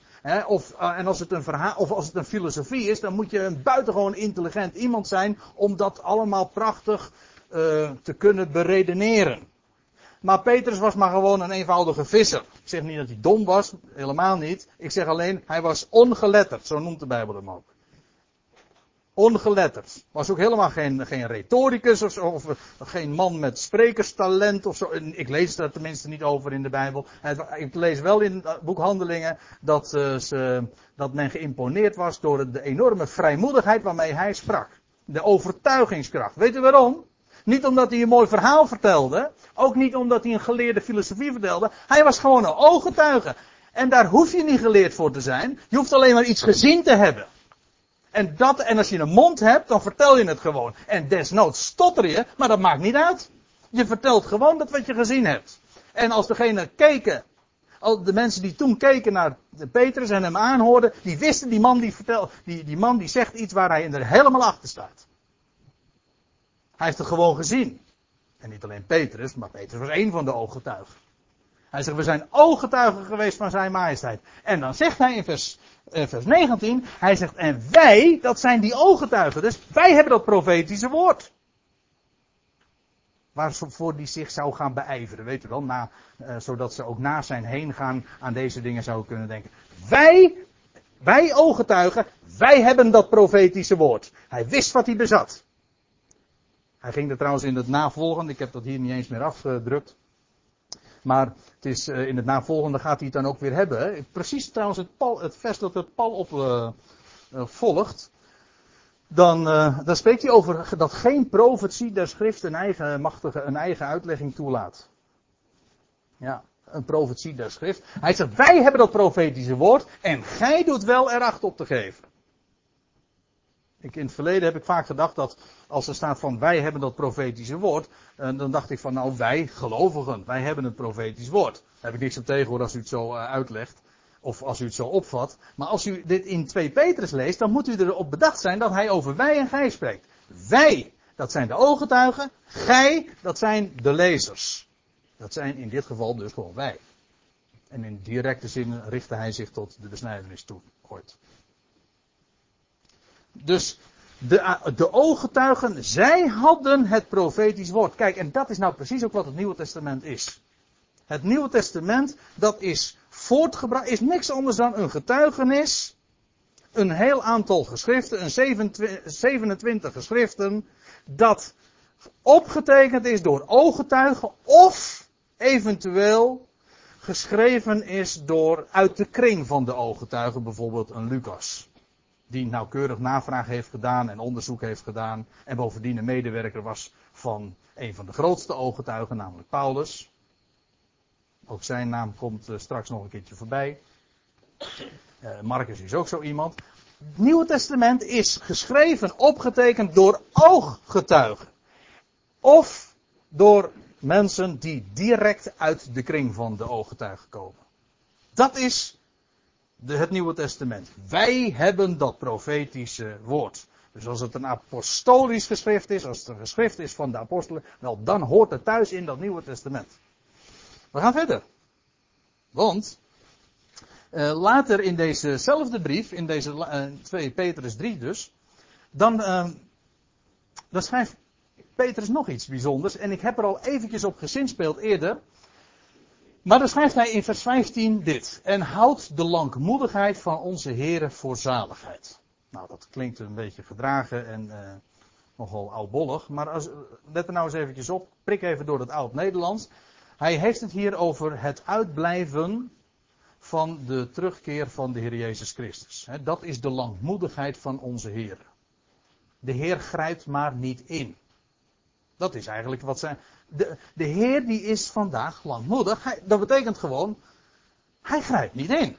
Of, uh, en als het een verhaal, of als het een filosofie is, dan moet je een buitengewoon intelligent iemand zijn om dat allemaal prachtig uh, te kunnen beredeneren. Maar Petrus was maar gewoon een eenvoudige visser. Ik zeg niet dat hij dom was, helemaal niet. Ik zeg alleen, hij was ongeletterd, zo noemt de Bijbel hem ook. Ongeletterd. Was ook helemaal geen, geen retoricus of, of, geen man met sprekerstalent of zo. Ik lees daar tenminste niet over in de Bijbel. Ik lees wel in het boek Handelingen dat, uh, ze, dat men geïmponeerd was door de enorme vrijmoedigheid waarmee hij sprak. De overtuigingskracht. Weet u waarom? Niet omdat hij een mooi verhaal vertelde. Ook niet omdat hij een geleerde filosofie vertelde. Hij was gewoon een ooggetuige. En daar hoef je niet geleerd voor te zijn. Je hoeft alleen maar iets gezien te hebben. En, dat, en als je een mond hebt, dan vertel je het gewoon. En desnoods stotter je, maar dat maakt niet uit. Je vertelt gewoon dat wat je gezien hebt. En als degene keken, de mensen die toen keken naar Petrus en hem aanhoorden, die wisten die man die vertelt, die, die man die zegt iets waar hij er helemaal achter staat. Hij heeft het gewoon gezien. En niet alleen Petrus, maar Petrus was één van de ooggetuigen. Hij zegt, we zijn ooggetuigen geweest van zijn majesteit. En dan zegt hij in vers, vers 19, hij zegt, en wij, dat zijn die ooggetuigen. Dus wij hebben dat profetische woord. Waarvoor die zich zou gaan beijveren, weet u wel, na, eh, zodat ze ook na zijn heen gaan aan deze dingen zouden kunnen denken. Wij, wij ooggetuigen, wij hebben dat profetische woord. Hij wist wat hij bezat. Hij ging er trouwens in het navolgende, ik heb dat hier niet eens meer afgedrukt. Maar het is, uh, in het navolgende gaat hij het dan ook weer hebben. Precies trouwens het, Paul, het vers dat het Paul op uh, uh, volgt. Dan, dan spreekt hij over dat geen profetie der schrift een eigen machtige, een eigen uitlegging toelaat. Ja, een profetie der schrift. Hij zegt, wij hebben dat profetische woord en gij doet wel eracht op te geven. Ik, in het verleden heb ik vaak gedacht dat als er staat van wij hebben dat profetische woord, eh, dan dacht ik van nou wij gelovigen, wij hebben het profetisch woord. Daar heb ik niks op tegen hoor als u het zo uh, uitlegt. Of als u het zo opvat. Maar als u dit in 2 Petrus leest, dan moet u erop bedacht zijn dat hij over wij en gij spreekt. Wij, dat zijn de ooggetuigen. Gij, dat zijn de lezers. Dat zijn in dit geval dus gewoon wij. En in directe zin richtte hij zich tot de besnijdenis toe, ooit. Dus de, de ooggetuigen, zij hadden het profetisch woord. Kijk, en dat is nou precies ook wat het Nieuwe Testament is. Het Nieuwe Testament, dat is voortgebracht, is niks anders dan een getuigenis. Een heel aantal geschriften, een 27 geschriften, dat opgetekend is door ooggetuigen of eventueel geschreven is door uit de kring van de ooggetuigen, bijvoorbeeld een Lucas die nauwkeurig navraag heeft gedaan en onderzoek heeft gedaan. En bovendien een medewerker was van een van de grootste ooggetuigen, namelijk Paulus. Ook zijn naam komt uh, straks nog een keertje voorbij. Uh, Marcus is ook zo iemand. Het Nieuwe Testament is geschreven, opgetekend door ooggetuigen. Of door mensen die direct uit de kring van de ooggetuigen komen. Dat is de, het Nieuwe Testament. Wij hebben dat profetische woord. Dus als het een apostolisch geschrift is, als het een geschrift is van de apostelen, wel dan hoort het thuis in dat Nieuwe Testament. We gaan verder. Want uh, later in dezezelfde brief, in deze uh, 2 Petrus 3 dus, dan, uh, dan schrijft Petrus nog iets bijzonders. En ik heb er al eventjes op gezinspeeld eerder. Maar dan schrijft hij in vers 15 dit. En houdt de langmoedigheid van onze Here voor zaligheid. Nou, dat klinkt een beetje gedragen en uh, nogal oudbollig. Maar als, let er nou eens eventjes op. Prik even door het oud-Nederlands. Hij heeft het hier over het uitblijven van de terugkeer van de Heer Jezus Christus. dat is de langmoedigheid van onze Heer. De Heer grijpt maar niet in. Dat is eigenlijk wat zijn. De, de Heer die is vandaag langmoedig. Hij, dat betekent gewoon, hij grijpt niet in.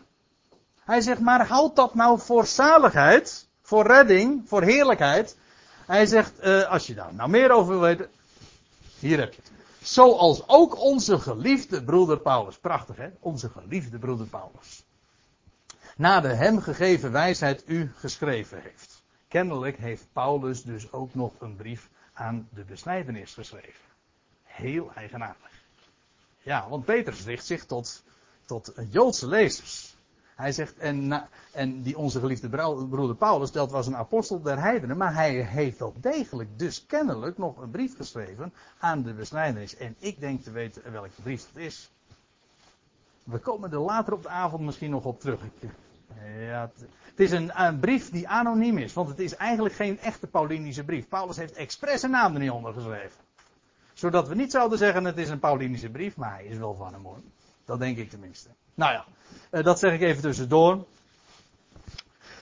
Hij zegt, maar houd dat nou voor zaligheid, voor redding, voor heerlijkheid. Hij zegt, uh, als je daar nou meer over wil weten, hier heb je het. Zoals ook onze geliefde broeder Paulus. Prachtig hè? Onze geliefde broeder Paulus. Na de hem gegeven wijsheid u geschreven heeft. Kennelijk heeft Paulus dus ook nog een brief aan de besnijdenis geschreven. Heel eigenaardig. Ja, want Petrus richt zich tot, tot Joodse lezers. Hij zegt, en, en die onze geliefde broeder Paulus, dat was een apostel der heidenen, maar hij heeft wel degelijk, dus kennelijk, nog een brief geschreven aan de besnijdenis. En ik denk te weten welke brief dat is. We komen er later op de avond misschien nog op terug. Ja, het is een, een, brief die anoniem is, want het is eigenlijk geen echte Paulinische brief. Paulus heeft expres een naam er niet onder geschreven. Zodat we niet zouden zeggen het is een Paulinische brief, maar hij is wel van hem. Dat denk ik tenminste. Nou ja, uh, dat zeg ik even tussendoor.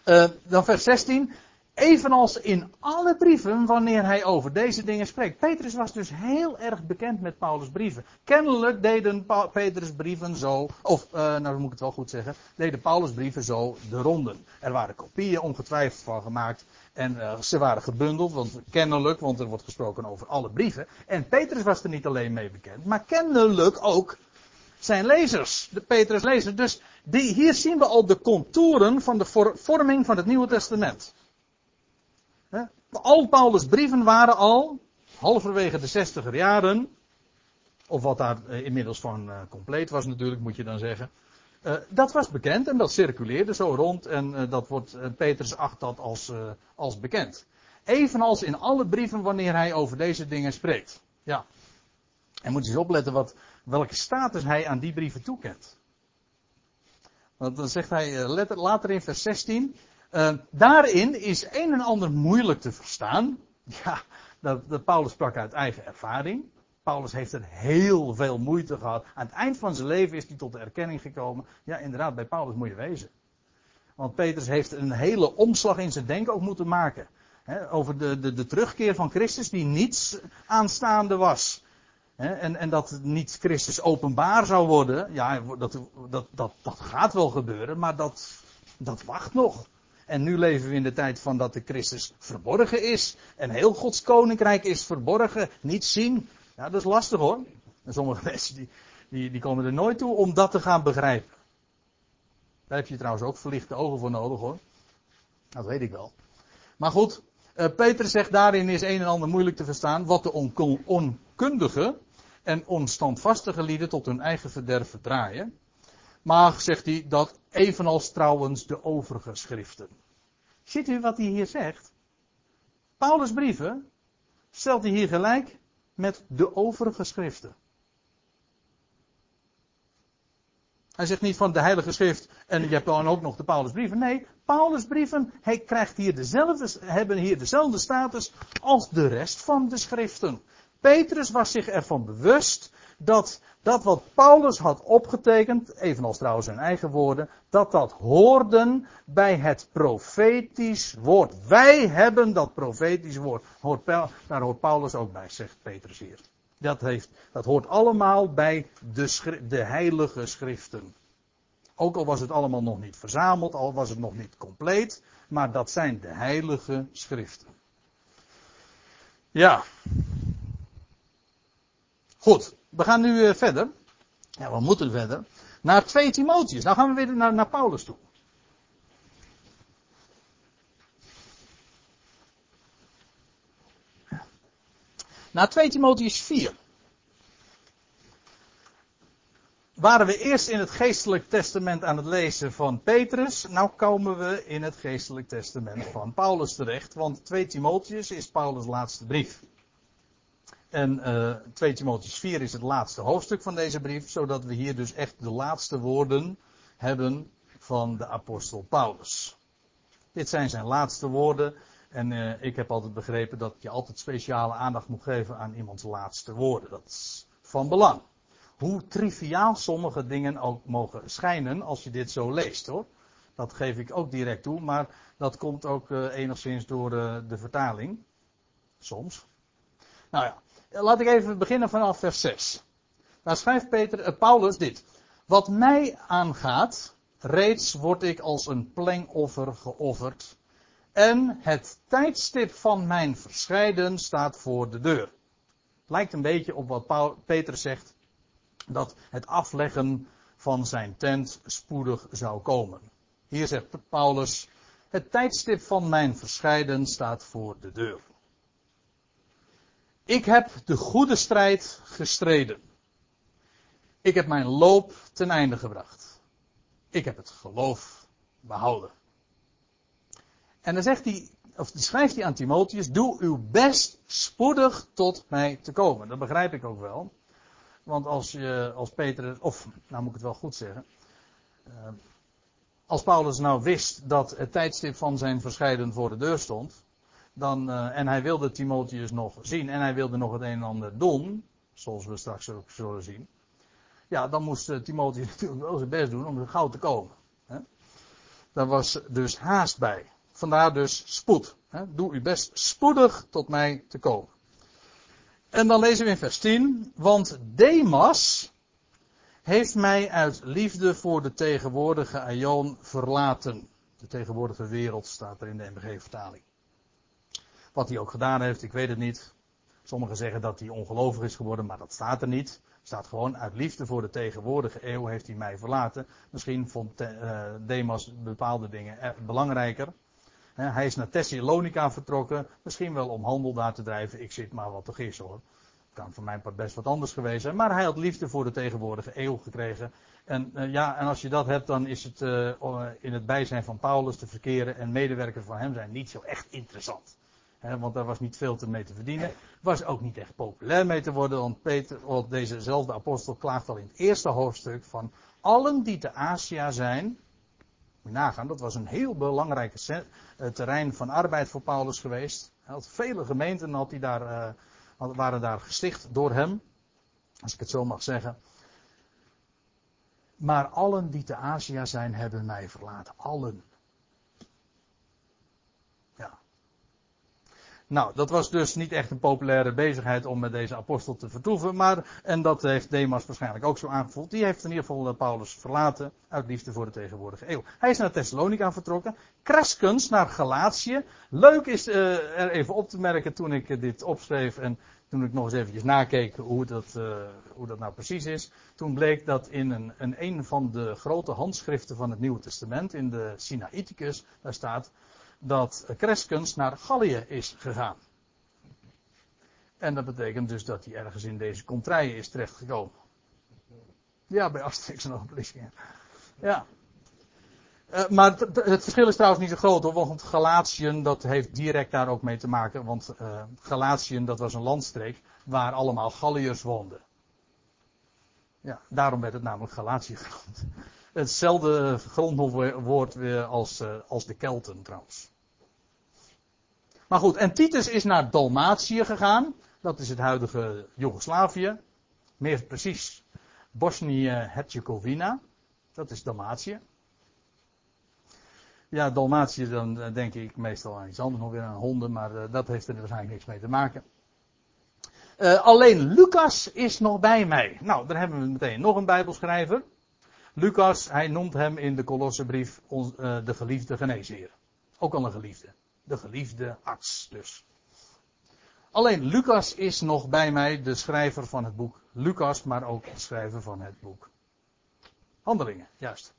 Uh, dan vers 16. Evenals in alle brieven wanneer hij over deze dingen spreekt. Petrus was dus heel erg bekend met Paulus' brieven. Kennelijk deden pa Petrus' brieven zo, of uh, nou moet ik het wel goed zeggen, deden Paulus' brieven zo de ronden. Er waren kopieën ongetwijfeld van gemaakt en uh, ze waren gebundeld, want kennelijk, want er wordt gesproken over alle brieven. En Petrus was er niet alleen mee bekend, maar kennelijk ook zijn lezers, de Petrus lezers. Dus die, hier zien we al de contouren van de vorming van het Nieuwe Testament. Al Paulus' brieven waren al, halverwege de zestiger jaren, of wat daar eh, inmiddels van uh, compleet was natuurlijk, moet je dan zeggen. Uh, dat was bekend en dat circuleerde zo rond en uh, dat wordt, Petrus acht dat als, als bekend. Evenals in alle brieven wanneer hij over deze dingen spreekt. Ja. En moet je eens opletten wat, welke status hij aan die brieven toekent. Want dan zegt hij later in vers 16, uh, daarin is een en ander moeilijk te verstaan. Ja, dat, dat Paulus sprak uit eigen ervaring. Paulus heeft er heel veel moeite gehad. Aan het eind van zijn leven is hij tot de erkenning gekomen. Ja, inderdaad, bij Paulus moet je wezen. Want Petrus heeft een hele omslag in zijn denken ook moeten maken. over de, de, de terugkeer van Christus die niets aanstaande was. en, en dat niet Christus openbaar zou worden. Ja, dat, dat, dat, dat gaat wel gebeuren, maar dat, dat wacht nog. En nu leven we in de tijd van dat de Christus verborgen is. En heel Gods koninkrijk is verborgen. Niet zien. Ja, dat is lastig hoor. En sommige mensen die, die, die komen er nooit toe om dat te gaan begrijpen. Daar heb je trouwens ook verlichte ogen voor nodig hoor. Dat weet ik wel. Maar goed, uh, Peter zegt daarin is een en ander moeilijk te verstaan. Wat de onkundige en onstandvastige lieden tot hun eigen verderf verdraaien. Maar zegt hij dat evenals trouwens de overige schriften. Ziet u wat hij hier zegt? Paulus' brieven stelt hij hier gelijk met de overige schriften. Hij zegt niet van de Heilige Schrift en je hebt dan ook nog de Paulusbrieven. Nee, Paulusbrieven hij krijgt hier dezelfde, hebben hier dezelfde status als de rest van de schriften. Petrus was zich ervan bewust dat dat wat Paulus had opgetekend, evenals trouwens zijn eigen woorden, dat dat hoorden bij het profetisch woord. Wij hebben dat profetisch woord. daar hoort Paulus ook bij, zegt Petrus hier. Dat, heeft, dat hoort allemaal bij de, de heilige schriften. Ook al was het allemaal nog niet verzameld, al was het nog niet compleet, maar dat zijn de heilige schriften. Ja. Goed. We gaan nu uh, verder. Ja, we moeten verder. Naar 2 Timotheus. Nou gaan we weer naar, naar Paulus toe. Naar 2 Timotheus 4. Waren we eerst in het geestelijk testament aan het lezen van Petrus, nou komen we in het geestelijk testament van Paulus terecht, want 2 Timotheus is Paulus' laatste brief. En uh, eh, 2 Timotheus 4 is het laatste hoofdstuk van deze brief, zodat we hier dus echt de laatste woorden hebben van de apostel Paulus. Dit zijn zijn laatste woorden. En uh, ik heb altijd begrepen dat je altijd speciale aandacht moet geven aan iemands laatste woorden. Dat is van belang. Hoe triviaal sommige dingen ook mogen schijnen als je dit zo leest hoor. Dat geef ik ook direct toe, maar dat komt ook uh, enigszins door de vertaling. Soms. Nou ja, Laat ik even beginnen vanaf vers 6. Daar schrijft Peter, uh, Paulus dit. Wat mij aangaat, reeds word ik als een plengoffer geofferd. En het tijdstip van mijn verscheiden staat voor de deur. Lijkt een beetje op wat Peter zegt, dat het afleggen van zijn tent spoedig zou komen. Hier zegt Paulus, het tijdstip van mijn verscheiden staat voor de deur. Ik heb de goede strijd gestreden. Ik heb mijn loop ten einde gebracht. Ik heb het geloof behouden. En dan zegt hij, of schrijft hij aan Timotheus, doe uw best spoedig tot mij te komen. Dat begrijp ik ook wel. Want als je, als Peter, of, nou moet ik het wel goed zeggen. Uh, als Paulus nou wist dat het tijdstip van zijn verscheiden voor de deur stond. Dan, uh, en hij wilde Timotheus nog zien en hij wilde nog het een en ander doen. Zoals we straks ook zullen zien. Ja, dan moest uh, Timotheus natuurlijk wel zijn best doen om er gauw te komen. Hè? Daar was dus haast bij. Vandaar dus spoed. Hè? Doe uw best spoedig tot mij te komen. En dan lezen we in vers 10. Want Demas heeft mij uit liefde voor de tegenwoordige aion verlaten. De tegenwoordige wereld staat er in de MBG-vertaling. Wat hij ook gedaan heeft, ik weet het niet. Sommigen zeggen dat hij ongelovig is geworden, maar dat staat er niet. Staat gewoon uit liefde voor de tegenwoordige eeuw heeft hij mij verlaten. Misschien vond uh, Demas bepaalde dingen belangrijker. Hij is naar Thessalonica vertrokken. Misschien wel om handel daar te drijven. Ik zit maar wat te gissen hoor. Kan voor mijn part best wat anders geweest zijn. Maar hij had liefde voor de tegenwoordige eeuw gekregen. En uh, ja, en als je dat hebt, dan is het uh, in het bijzijn van Paulus te verkeren en medewerkers van hem zijn niet zo echt interessant. Want daar was niet veel te mee te verdienen. Was ook niet echt populair mee te worden. Want Peter, dezezelfde apostel, klaagt al in het eerste hoofdstuk van allen die te Azië zijn. Nagaan, dat was een heel belangrijk uh, terrein van arbeid voor Paulus geweest. Hij had vele gemeenten had hij daar, uh, waren daar gesticht door hem. Als ik het zo mag zeggen. Maar allen die te Azië zijn, hebben mij verlaten. Allen. Nou, dat was dus niet echt een populaire bezigheid om met deze apostel te vertoeven. Maar, en dat heeft Demas waarschijnlijk ook zo aangevoeld. Die heeft in ieder geval eh, Paulus verlaten. Uit liefde voor de tegenwoordige eeuw. Hij is naar Thessalonica vertrokken. Kreskens naar Galatië. Leuk is uh, er even op te merken toen ik dit opschreef. En toen ik nog eens eventjes nakeek hoe dat, uh, hoe dat nou precies is. Toen bleek dat in een, een, een van de grote handschriften van het Nieuwe Testament. In de Sinaiticus. Daar staat dat Kreskens naar Gallië is gegaan. En dat betekent dus dat hij ergens in deze contraien is terechtgekomen. Ja, bij Asterix en Obelix. Ja. Uh, maar het verschil is trouwens niet zo groot hoor, want Galatiën dat heeft direct daar ook mee te maken. Want uh, Galatiën dat was een landstreek waar allemaal Galliërs woonden. Ja, daarom werd het namelijk Galatië genoemd. Hetzelfde grondwoord weer als, uh, als de Kelten trouwens. Maar goed, en Titus is naar Dalmatië gegaan. Dat is het huidige Joegoslavië. Meer precies Bosnië-Herzegovina. Dat is Dalmatië. Ja, Dalmatië, dan eh, denk ik meestal aan iets anders, nog weer aan honden, maar uh, dat heeft er waarschijnlijk niks mee te maken. Uh, alleen Lucas is nog bij mij. Nou, dan hebben we meteen nog een Bijbelschrijver. Lucas, hij noemt hem in de Kolossenbrief de geliefde geneesheer. Ook al een geliefde de geliefde arts dus. Alleen Lucas is nog bij mij de schrijver van het boek Lucas, maar ook de schrijver van het boek Handelingen, juist.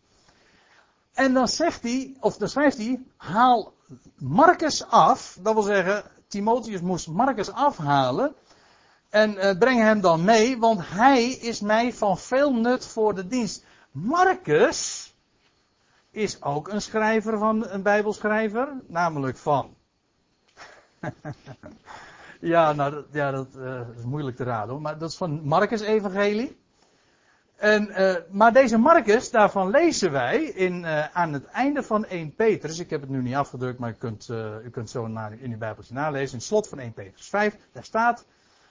En dan zegt hij, of dan schrijft hij, haal Marcus af. Dat wil zeggen, Timotheus moest Marcus afhalen. En uh, breng hem dan mee, want hij is mij van veel nut voor de dienst. Marcus, is ook een schrijver van een Bijbelschrijver, namelijk van. ja, nou, dat, ja, dat, uh, is moeilijk te raden maar dat is van Marcus Evangelie. En, uh, maar deze Marcus, daarvan lezen wij in, uh, aan het einde van 1 Petrus. Ik heb het nu niet afgedrukt, maar u kunt, u kunt zo naar, in uw Bijbeltje nalezen. In het slot van 1 Petrus 5, daar staat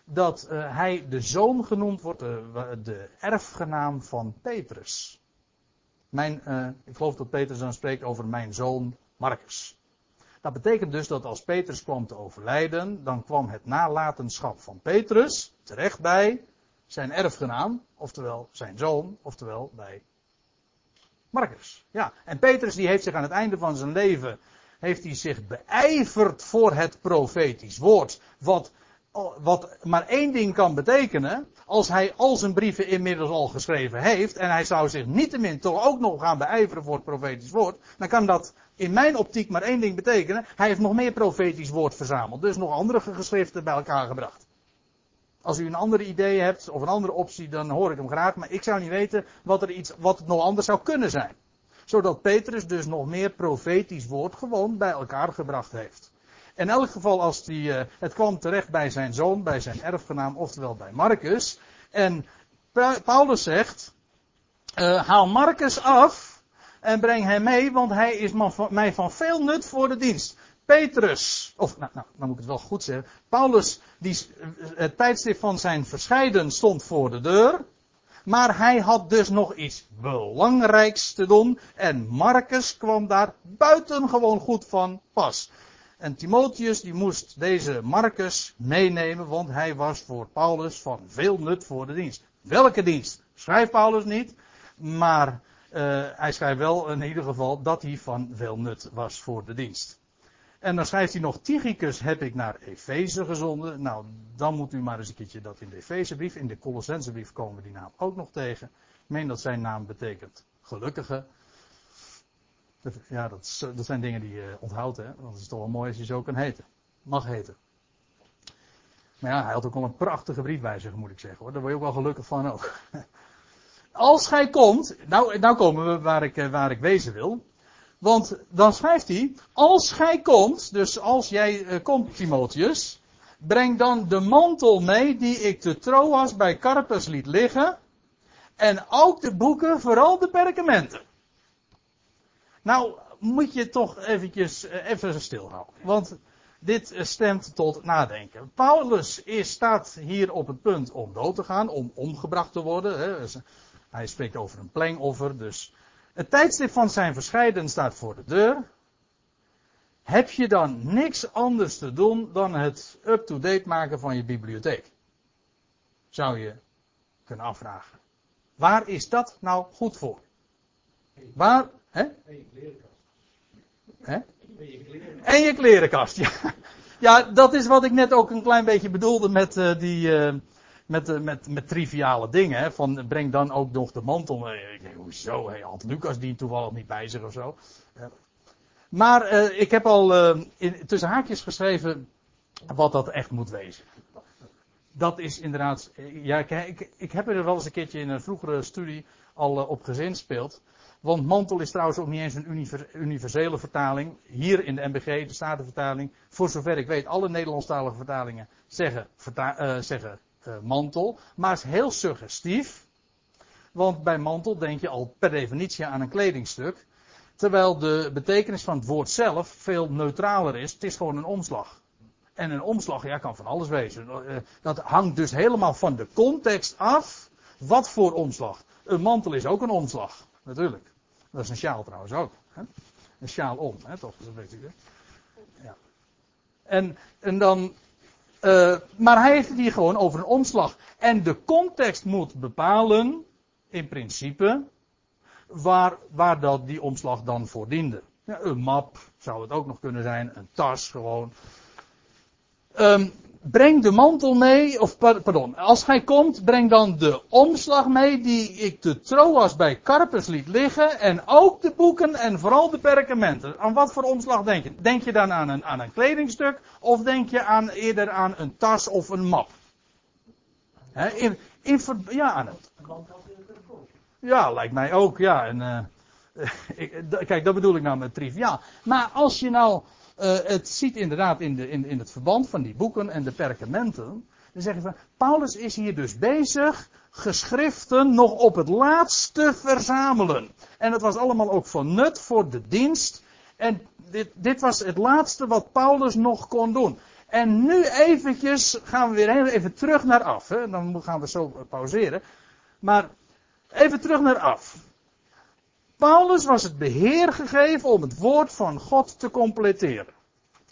dat hij de zoon genoemd wordt, de erfgenaam van Petrus. Mijn, uh, ik geloof dat Peter dan spreekt over mijn zoon Marcus. Dat betekent dus dat als Petrus kwam te overlijden, dan kwam het nalatenschap van Petrus terecht bij zijn erfgenaam, oftewel zijn zoon, oftewel bij Marcus. Ja, en Petrus die heeft zich aan het einde van zijn leven, heeft hij zich beijverd voor het profetisch woord, wat wat maar één ding kan betekenen, als hij al zijn brieven inmiddels al geschreven heeft, en hij zou zich niettemin toch ook nog gaan beijveren voor het profetisch woord, dan kan dat in mijn optiek maar één ding betekenen, hij heeft nog meer profetisch woord verzameld, dus nog andere geschriften bij elkaar gebracht. Als u een andere idee hebt, of een andere optie, dan hoor ik hem graag, maar ik zou niet weten wat er iets, wat het nog anders zou kunnen zijn. Zodat Petrus dus nog meer profetisch woord gewoon bij elkaar gebracht heeft. In elk geval, als die, uh, het kwam terecht bij zijn zoon, bij zijn erfgenaam, oftewel bij Marcus. En Paulus zegt, uh, haal Marcus af en breng hem mee, want hij is mij van veel nut voor de dienst. Petrus, of nou, nou, dan moet ik het wel goed zeggen. Paulus, die, het tijdstip van zijn verscheiden stond voor de deur. Maar hij had dus nog iets belangrijks te doen. En Marcus kwam daar buitengewoon goed van pas. En Timotheus die moest deze Marcus meenemen, want hij was voor Paulus van veel nut voor de dienst. Welke dienst? Schrijft Paulus niet, maar uh, hij schrijft wel in ieder geval dat hij van veel nut was voor de dienst. En dan schrijft hij nog, Tychicus heb ik naar Efeze gezonden. Nou, dan moet u maar eens een keertje dat in de Efezebrief, in de Colossensebrief komen we die naam ook nog tegen. Ik meen dat zijn naam betekent gelukkige. Ja, dat, dat zijn dingen die je onthoudt, hè. Want het is toch wel mooi als je zo kan heten. Mag heten. Maar ja, hij had ook al een prachtige brief moet ik zeggen hoor. Daar word je ook wel gelukkig van ook. Als gij komt, nou, nou komen we waar ik, eh, waar ik wezen wil. Want dan schrijft hij, als gij komt, dus als jij uh, komt Timotheus, breng dan de mantel mee die ik te Troas bij Carpus liet liggen. En ook de boeken, vooral de perkamenten. Nou, moet je toch eventjes uh, even stilhouden. Want dit uh, stemt tot nadenken. Paulus is, staat hier op het punt om dood te gaan, om omgebracht te worden. Hè. Dus, hij spreekt over een plengoffer, dus het tijdstip van zijn verscheiden staat voor de deur. Heb je dan niks anders te doen dan het up-to-date maken van je bibliotheek? Zou je kunnen afvragen. Waar is dat nou goed voor? Waar, hè? En je klerenkast. Hè? En je klerenkast, ja. Ja, dat is wat ik net ook een klein beetje bedoelde met uh, die, uh, met, uh, met, met triviale dingen. Hè? Van breng dan ook nog de mantel. Ik denk, hoezo? Hey, had Lucas die toevallig niet bij zich of zo? Maar ik heb al in, tussen haakjes geschreven wat dat echt moet wezen. Dat is inderdaad. Ja, ik, ik heb er wel eens een keertje in een vroegere studie al op gezinspeeld. Want mantel is trouwens ook niet eens een universele vertaling. Hier in de MBG, de Statenvertaling, voor zover ik weet, alle Nederlandstalige vertalingen zeggen, uh, zeggen uh, mantel. Maar is heel suggestief. Want bij mantel denk je al per definitie aan een kledingstuk. Terwijl de betekenis van het woord zelf veel neutraler is. Het is gewoon een omslag. En een omslag, ja, kan van alles wezen. Uh, dat hangt dus helemaal van de context af. Wat voor omslag? Een mantel is ook een omslag, natuurlijk. Dat is een sjaal trouwens ook. Hè? Een sjaal om, hè, toch? Dat weet u. Ja. En, en dan. Uh, maar hij heeft het hier gewoon over een omslag. En de context moet bepalen, in principe, waar, waar dat die omslag dan voor diende. Ja, een map zou het ook nog kunnen zijn, een tas gewoon. Um, breng de mantel mee, of pardon, als gij komt, breng dan de omslag mee die ik de Troas bij Carpus liet liggen en ook de boeken en vooral de perkamenten. Aan wat voor omslag denk je? Denk je dan aan een, aan een kledingstuk of denk je aan, eerder aan een tas of een map? He, in, in, ja, aan het. Ja, lijkt mij ook, ja. En, uh, ik, kijk, dat bedoel ik nou met triviaal. Maar als je nou uh, het ziet inderdaad in, de, in, in het verband van die boeken en de perkamenten. Dan zeggen van, Paulus is hier dus bezig geschriften nog op het laatste verzamelen. En het was allemaal ook van nut voor de dienst. En dit, dit was het laatste wat Paulus nog kon doen. En nu eventjes gaan we weer even terug naar af. Hè? Dan gaan we zo pauzeren. Maar even terug naar af. Paulus was het beheer gegeven om het woord van God te completeren.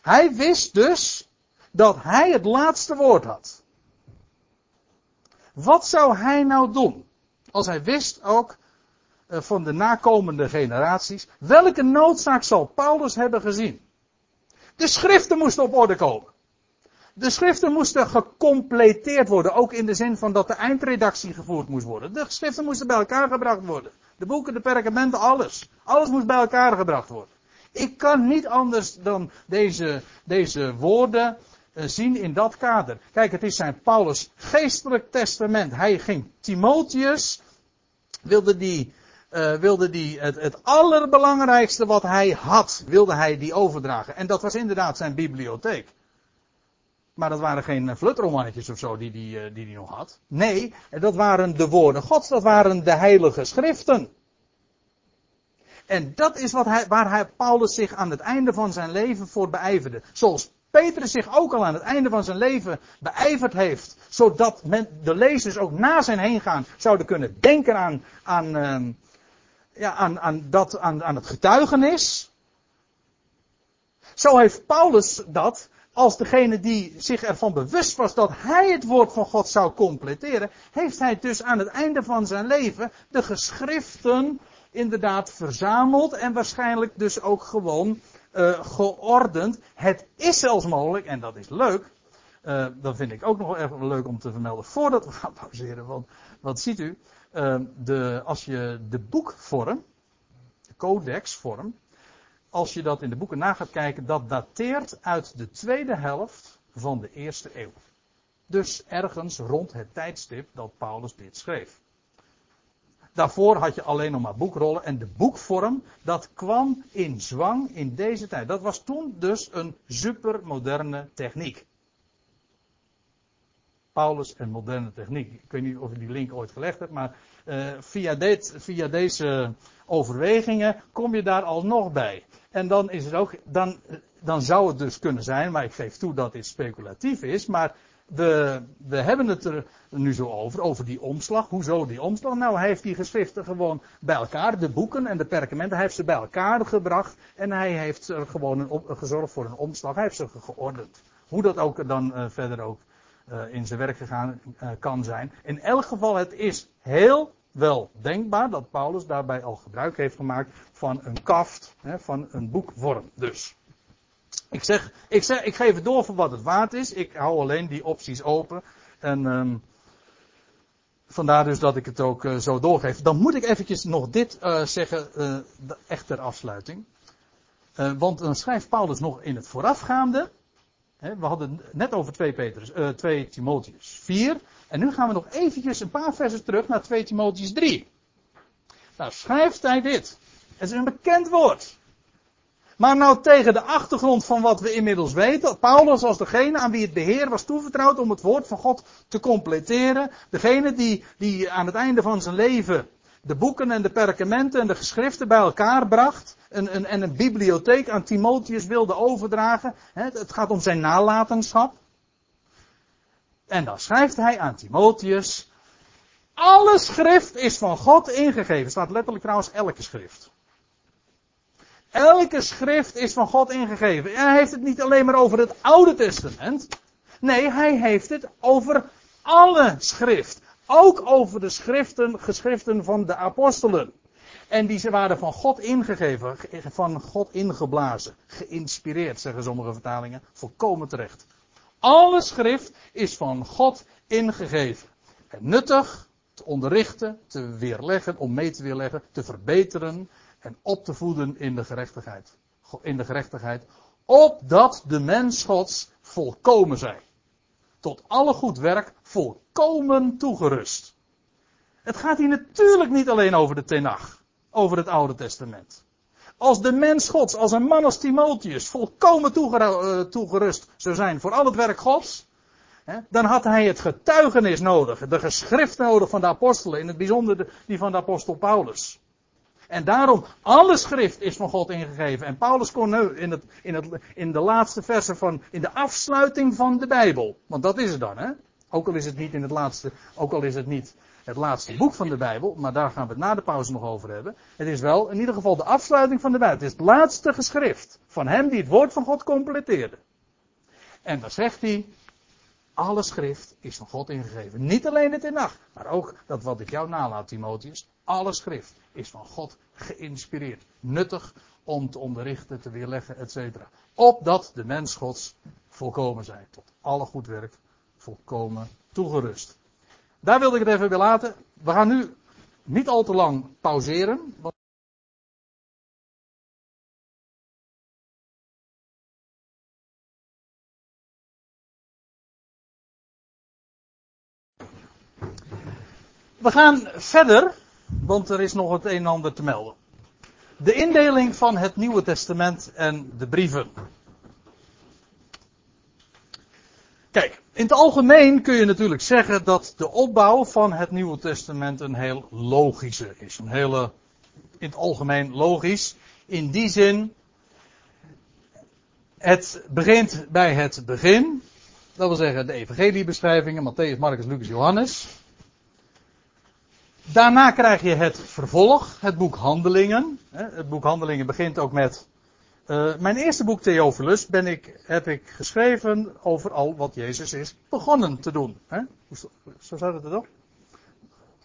Hij wist dus dat hij het laatste woord had. Wat zou hij nou doen? Als hij wist ook eh, van de nakomende generaties, welke noodzaak zal Paulus hebben gezien? De schriften moesten op orde komen. De schriften moesten gecompleteerd worden, ook in de zin van dat de eindredactie gevoerd moest worden. De schriften moesten bij elkaar gebracht worden. De boeken, de perkamenten, alles. Alles moest bij elkaar gebracht worden. Ik kan niet anders dan deze, deze woorden eh, zien in dat kader. Kijk, het is zijn Paulus geestelijk testament. Hij ging Timotheus, wilde die, uh, wilde die het, het allerbelangrijkste wat hij had, wilde hij die overdragen. En dat was inderdaad zijn bibliotheek. Maar dat waren geen flutromannetjes of zo die, die, eh, die hij nog had. Nee, dat waren de woorden Gods, dat waren de heilige schriften. En dat is wat hij, waar hij, Paulus zich aan het einde van zijn leven voor beijverde. Zoals Petrus zich ook al aan het einde van zijn leven beijverd heeft. Zodat men, de lezers ook na zijn heen gaan zouden kunnen denken aan, aan, uh, ja, aan, aan, dat, aan, aan het getuigenis. Zo heeft Paulus dat als degene die zich ervan bewust was dat hij het woord van God zou completeren, heeft hij dus aan het einde van zijn leven de geschriften inderdaad verzameld en waarschijnlijk dus ook gewoon uh, geordend. Het is zelfs mogelijk, en dat is leuk, uh, dat vind ik ook nog wel even leuk om te vermelden voordat we gaan pauzeren. Want wat ziet u, uh, de, als je de boekvorm, de codexvorm, als je dat in de boeken na gaat kijken, dat dateert uit de tweede helft van de eerste eeuw. Dus ergens rond het tijdstip dat Paulus dit schreef. Daarvoor had je alleen nog maar boekrollen en de boekvorm, dat kwam in zwang in deze tijd. Dat was toen dus een supermoderne techniek. Paulus en moderne techniek. Ik weet niet of ik die link ooit gelegd heb, maar uh, via, dit, via deze overwegingen kom je daar al nog bij. En dan is het ook, dan, dan zou het dus kunnen zijn, maar ik geef toe dat dit speculatief is, maar we, we hebben het er nu zo over, over die omslag. Hoezo die omslag? Nou, hij heeft die geschriften gewoon bij elkaar, de boeken en de perkamenten, hij heeft ze bij elkaar gebracht en hij heeft er gewoon een, gezorgd voor een omslag. Hij heeft ze geordend. Hoe dat ook dan uh, verder ook uh, in zijn werk gegaan uh, kan zijn. In elk geval, het is heel wel denkbaar dat Paulus daarbij al gebruik heeft gemaakt van een kaft, hè, van een boekvorm. Dus. Ik zeg, ik zeg, ik geef het door voor wat het waard is. Ik hou alleen die opties open. En um, vandaar dus dat ik het ook uh, zo doorgeef. Dan moet ik eventjes nog dit uh, zeggen, uh, echt ter afsluiting. want dan schrijft Paulus nog in het voorafgaande. We hadden net over 2, Petrus, 2 Timotheus 4. En nu gaan we nog eventjes een paar versen terug naar 2 Timotheus 3. Nou schrijft hij dit. Het is een bekend woord. Maar nou tegen de achtergrond van wat we inmiddels weten, Paulus was degene aan wie het beheer was toevertrouwd om het woord van God te completeren. Degene die, die aan het einde van zijn leven de boeken en de perkamenten en de geschriften bij elkaar bracht. En, en, en een bibliotheek aan Timotheus wilde overdragen. Het gaat om zijn nalatenschap. En dan schrijft hij aan Timotheus. Alle schrift is van God ingegeven. Staat letterlijk trouwens elke schrift. Elke schrift is van God ingegeven. En hij heeft het niet alleen maar over het Oude Testament. Nee, hij heeft het over alle schrift. Ook over de schriften, geschriften van de apostelen. En die waren van God ingegeven, van God ingeblazen, geïnspireerd, zeggen sommige vertalingen. Volkomen terecht. Alle schrift is van God ingegeven. En nuttig, te onderrichten, te weerleggen, om mee te weerleggen, te verbeteren en op te voeden in de gerechtigheid. In de gerechtigheid. Opdat de mens Gods volkomen zij. Tot alle goed werk volkomen toegerust. Het gaat hier natuurlijk niet alleen over de Tenach. Over het Oude Testament. Als de mens Gods, als een man als Timotheus, volkomen eh, toegerust zou zijn voor al het werk Gods, dan had hij het getuigenis nodig, de geschrift nodig van de apostelen, in het bijzonder die van de apostel Paulus. En daarom, alle schrift is van God ingegeven. En Paulus kon in, het, in, het, in de laatste versen van, in de afsluiting van de Bijbel. Want dat is het dan, hè? Ook al is het niet in het laatste, ook al is het niet het laatste boek van de Bijbel, maar daar gaan we het na de pauze nog over hebben. Het is wel in ieder geval de afsluiting van de Bijbel. Het is het laatste geschrift van hem die het woord van God completeerde. En dan zegt hij, alle schrift is van God ingegeven. Niet alleen het in nacht, maar ook dat wat ik jou nalaat, Timotheus. Alle schrift is van God geïnspireerd. Nuttig om te onderrichten, te weerleggen, etc. Opdat de mens Gods volkomen zij. Tot alle goed werk volkomen toegerust. Daar wilde ik het even bij laten. We gaan nu niet al te lang pauzeren. Want We gaan verder, want er is nog het een en ander te melden. De indeling van het Nieuwe Testament en de brieven. Kijk, in het algemeen kun je natuurlijk zeggen dat de opbouw van het Nieuwe Testament een heel logische is. Een hele, in het algemeen logisch. In die zin, het begint bij het begin. Dat wil zeggen de evangeliebeschrijvingen, Matthäus, Marcus, Lucas, Johannes. Daarna krijg je het vervolg, het boek Handelingen. Het boek Handelingen begint ook met. Uh, mijn eerste boek Theophilus ben ik, heb ik geschreven over al wat Jezus is begonnen te doen. Hè? Zo staat het er toch?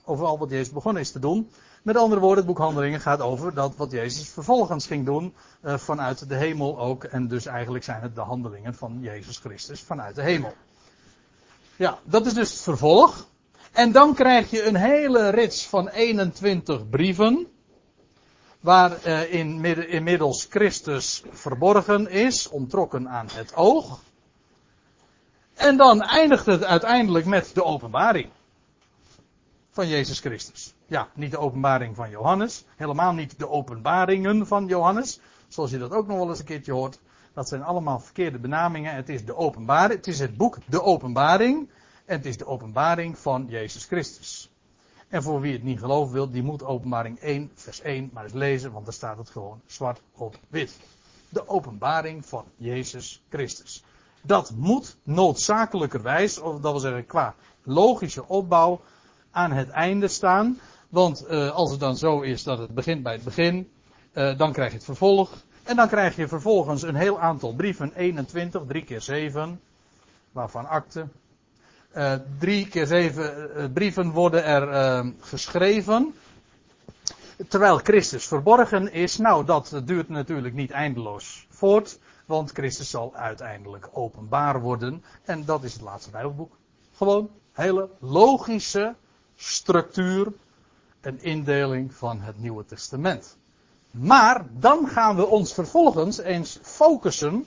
Over al wat Jezus begonnen is te doen. Met andere woorden, het boek Handelingen gaat over dat wat Jezus vervolgens ging doen uh, vanuit de hemel ook. En dus eigenlijk zijn het de handelingen van Jezus Christus vanuit de hemel. Ja, dat is dus het vervolg. En dan krijg je een hele rits van 21 brieven. Waar eh, in, inmiddels Christus verborgen is, ontrokken aan het oog. En dan eindigt het uiteindelijk met de openbaring van Jezus Christus. Ja, niet de openbaring van Johannes, helemaal niet de openbaringen van Johannes, zoals je dat ook nog wel eens een keertje hoort. Dat zijn allemaal verkeerde benamingen. Het is de openbaring, het is het boek De Openbaring. En het is de openbaring van Jezus Christus. En voor wie het niet geloven wil, die moet openbaring 1, vers 1 maar eens lezen, want daar staat het gewoon zwart op wit. De openbaring van Jezus Christus. Dat moet noodzakelijkerwijs, of dat wil zeggen qua logische opbouw, aan het einde staan. Want uh, als het dan zo is dat het begint bij het begin, uh, dan krijg je het vervolg. En dan krijg je vervolgens een heel aantal brieven, 21, 3 keer 7, waarvan akte, uh, drie keer zeven uh, brieven worden er uh, geschreven. Terwijl Christus verborgen is. Nou, dat duurt natuurlijk niet eindeloos voort. Want Christus zal uiteindelijk openbaar worden. En dat is het laatste Bijbelboek. Gewoon hele logische structuur en indeling van het Nieuwe Testament. Maar dan gaan we ons vervolgens eens focussen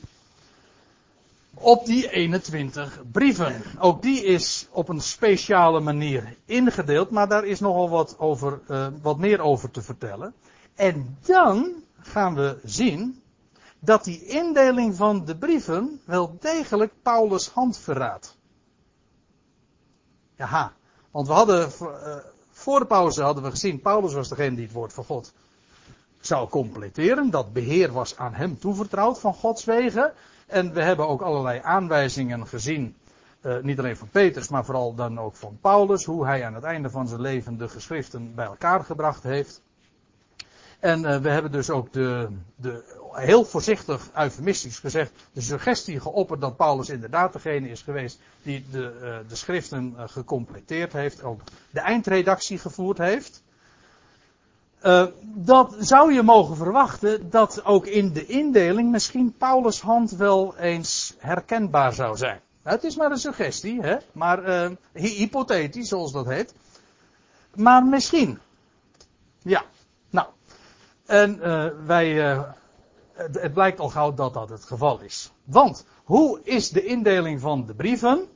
op die 21 brieven. Ook die is op een speciale manier ingedeeld, maar daar is nogal wat, over, uh, wat meer over te vertellen. En dan gaan we zien dat die indeling van de brieven wel degelijk Paulus' hand verraadt. Ja, want we hadden uh, voor de pauze hadden we gezien, Paulus was degene die het woord van God zou completeren. Dat beheer was aan hem toevertrouwd van Gods wegen. En we hebben ook allerlei aanwijzingen gezien. Uh, niet alleen van Petrus, maar vooral dan ook van Paulus. Hoe hij aan het einde van zijn leven de geschriften bij elkaar gebracht heeft. En uh, we hebben dus ook de, de, heel voorzichtig eufemistisch gezegd, de suggestie geopperd dat Paulus inderdaad degene is geweest die de, uh, de schriften gecompleteerd heeft, ook de eindredactie gevoerd heeft. Uh, dat zou je mogen verwachten dat ook in de indeling misschien Paulus' hand wel eens herkenbaar zou zijn. Het is maar een suggestie, hè? maar uh, hypothetisch zoals dat heet. Maar misschien. Ja, nou. En uh, wij, het, het blijkt al gauw dat dat het geval is. Want hoe is de indeling van de brieven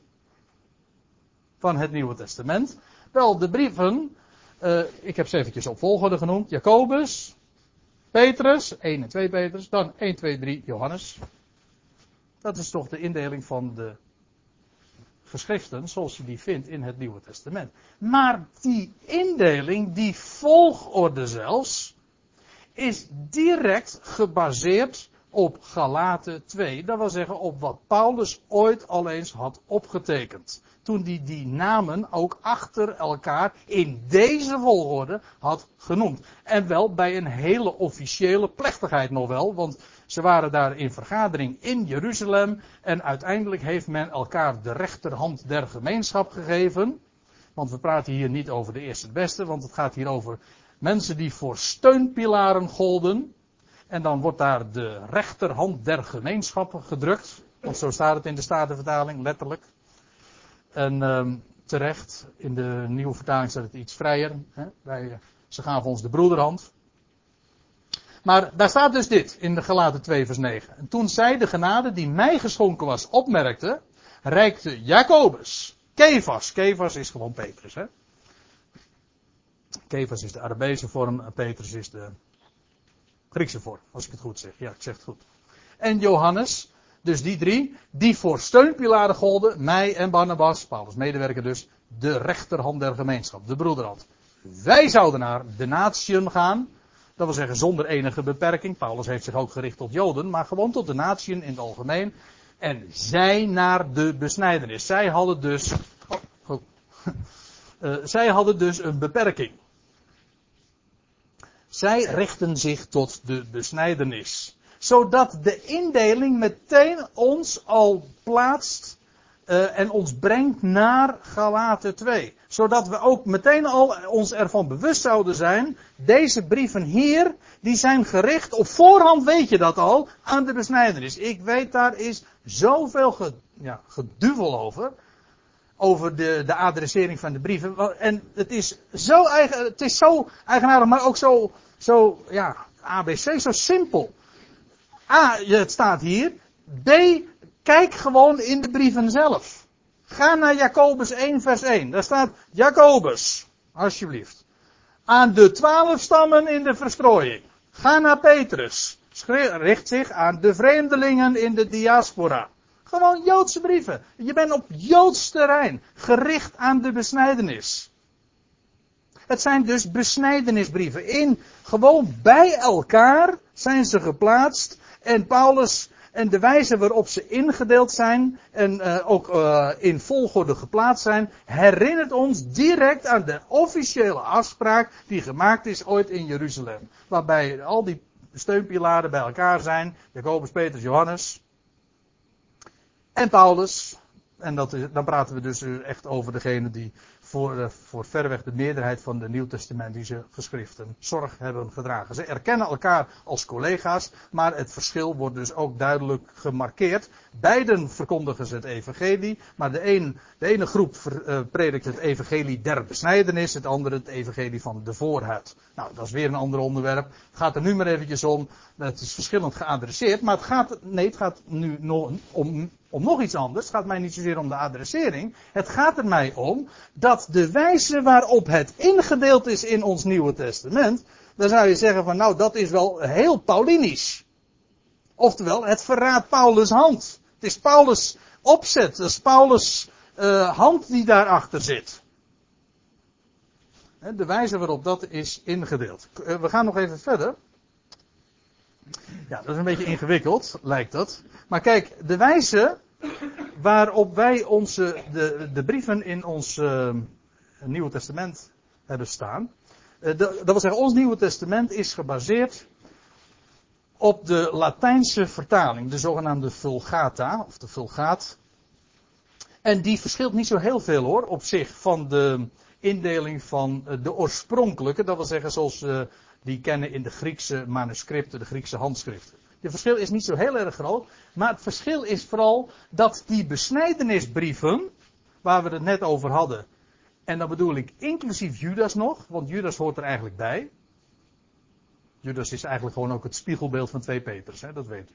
van het Nieuwe Testament? Wel, de brieven uh, ik heb ze eventjes op volgorde genoemd. Jacobus, Petrus, 1 en 2 Petrus, dan 1, 2, 3 Johannes. Dat is toch de indeling van de geschriften zoals je die vindt in het Nieuwe Testament. Maar die indeling, die volgorde zelfs, is direct gebaseerd op Galaten 2. Dat wil zeggen op wat Paulus ooit al eens had opgetekend. Toen hij die namen ook achter elkaar in deze volgorde had genoemd. En wel bij een hele officiële plechtigheid nog wel. Want ze waren daar in vergadering in Jeruzalem. En uiteindelijk heeft men elkaar de rechterhand der gemeenschap gegeven. Want we praten hier niet over de eerste het beste. Want het gaat hier over mensen die voor steunpilaren golden. En dan wordt daar de rechterhand der gemeenschappen gedrukt. Want zo staat het in de Statenvertaling, letterlijk. En um, terecht, in de nieuwe vertaling staat het iets vrijer. Hè? Wij, ze gaven ons de broederhand. Maar daar staat dus dit in de Galaten 2 vers 9. En toen zij de genade die mij geschonken was opmerkte, reikte Jacobus, Kefas, Kefas is gewoon Petrus hè. Kefas is de Arabese vorm, Petrus is de Griekse vorm, als ik het goed zeg. Ja, ik zeg het goed. En Johannes, dus die drie, die voor steunpilaren golden, mij en Barnabas, Paulus medewerker dus, de rechterhand der gemeenschap, de broederhand. Wij zouden naar de natieën gaan, dat wil zeggen zonder enige beperking. Paulus heeft zich ook gericht tot Joden, maar gewoon tot de natieën in het algemeen. En zij naar de besnijdenis. Zij hadden dus, oh, oh, uh, zij hadden dus een beperking. Zij richten zich tot de besnijdenis. Zodat de indeling meteen ons al plaatst uh, en ons brengt naar Galaten 2. Zodat we ook meteen al ons ervan bewust zouden zijn. Deze brieven hier, die zijn gericht, op voorhand weet je dat al, aan de besnijdenis. Ik weet daar is zoveel ja, geduvel over. Over de, de adressering van de brieven. En het is zo eigen, het is zo eigenaardig, maar ook zo zo, ja, ABC, zo simpel. A, het staat hier. B, kijk gewoon in de brieven zelf. Ga naar Jacobus 1 vers 1. Daar staat Jacobus, alsjeblieft. Aan de twaalf stammen in de verstrooiing. Ga naar Petrus. Richt zich aan de vreemdelingen in de diaspora. Gewoon Joodse brieven. Je bent op Joods terrein. Gericht aan de besnijdenis. Het zijn dus besnijdenisbrieven. In, gewoon bij elkaar zijn ze geplaatst. En Paulus en de wijze waarop ze ingedeeld zijn en uh, ook uh, in volgorde geplaatst zijn, herinnert ons direct aan de officiële afspraak die gemaakt is ooit in Jeruzalem. Waarbij al die steunpilaren bij elkaar zijn. Jacobus, Petrus, Johannes. En Paulus. En dat is, dan praten we dus echt over degene die voor, uh, voor verreweg de meerderheid van de Nieuwtestamentische geschriften zorg hebben gedragen. Ze erkennen elkaar als collega's, maar het verschil wordt dus ook duidelijk gemarkeerd. Beiden verkondigen ze het evangelie, maar de, de ene groep uh, predikt het evangelie der besnijdenis, het andere het evangelie van de voorhuid. Nou, dat is weer een ander onderwerp. Het gaat er nu maar eventjes om. Het is verschillend geadresseerd, maar het gaat, nee, het gaat nu nog om om nog iets anders. Het gaat mij niet zozeer om de adressering. Het gaat er mij om dat de wijze waarop het ingedeeld is in ons Nieuwe Testament. Dan zou je zeggen van nou dat is wel heel Paulinisch. Oftewel, het verraadt Paulus' hand. Het is Paulus' opzet. Het is Paulus' uh, hand die daarachter zit. De wijze waarop dat is ingedeeld. Eh, we gaan nog even verder. Ja, dat is een beetje ingewikkeld, lijkt dat. Maar kijk, de wijze waarop wij onze, de, de brieven in ons uh, Nieuwe Testament hebben staan. De, dat wil zeggen, ons Nieuwe Testament is gebaseerd op de Latijnse vertaling, de zogenaamde Vulgata, of de Vulgaat. En die verschilt niet zo heel veel hoor, op zich, van de indeling van de oorspronkelijke, dat wil zeggen zoals die kennen in de Griekse manuscripten, de Griekse handschriften. Het verschil is niet zo heel erg groot, maar het verschil is vooral dat die besnijdenisbrieven, waar we het net over hadden, en dan bedoel ik inclusief Judas nog, want Judas hoort er eigenlijk bij. Judas is eigenlijk gewoon ook het spiegelbeeld van twee Peters, hè, dat weet u.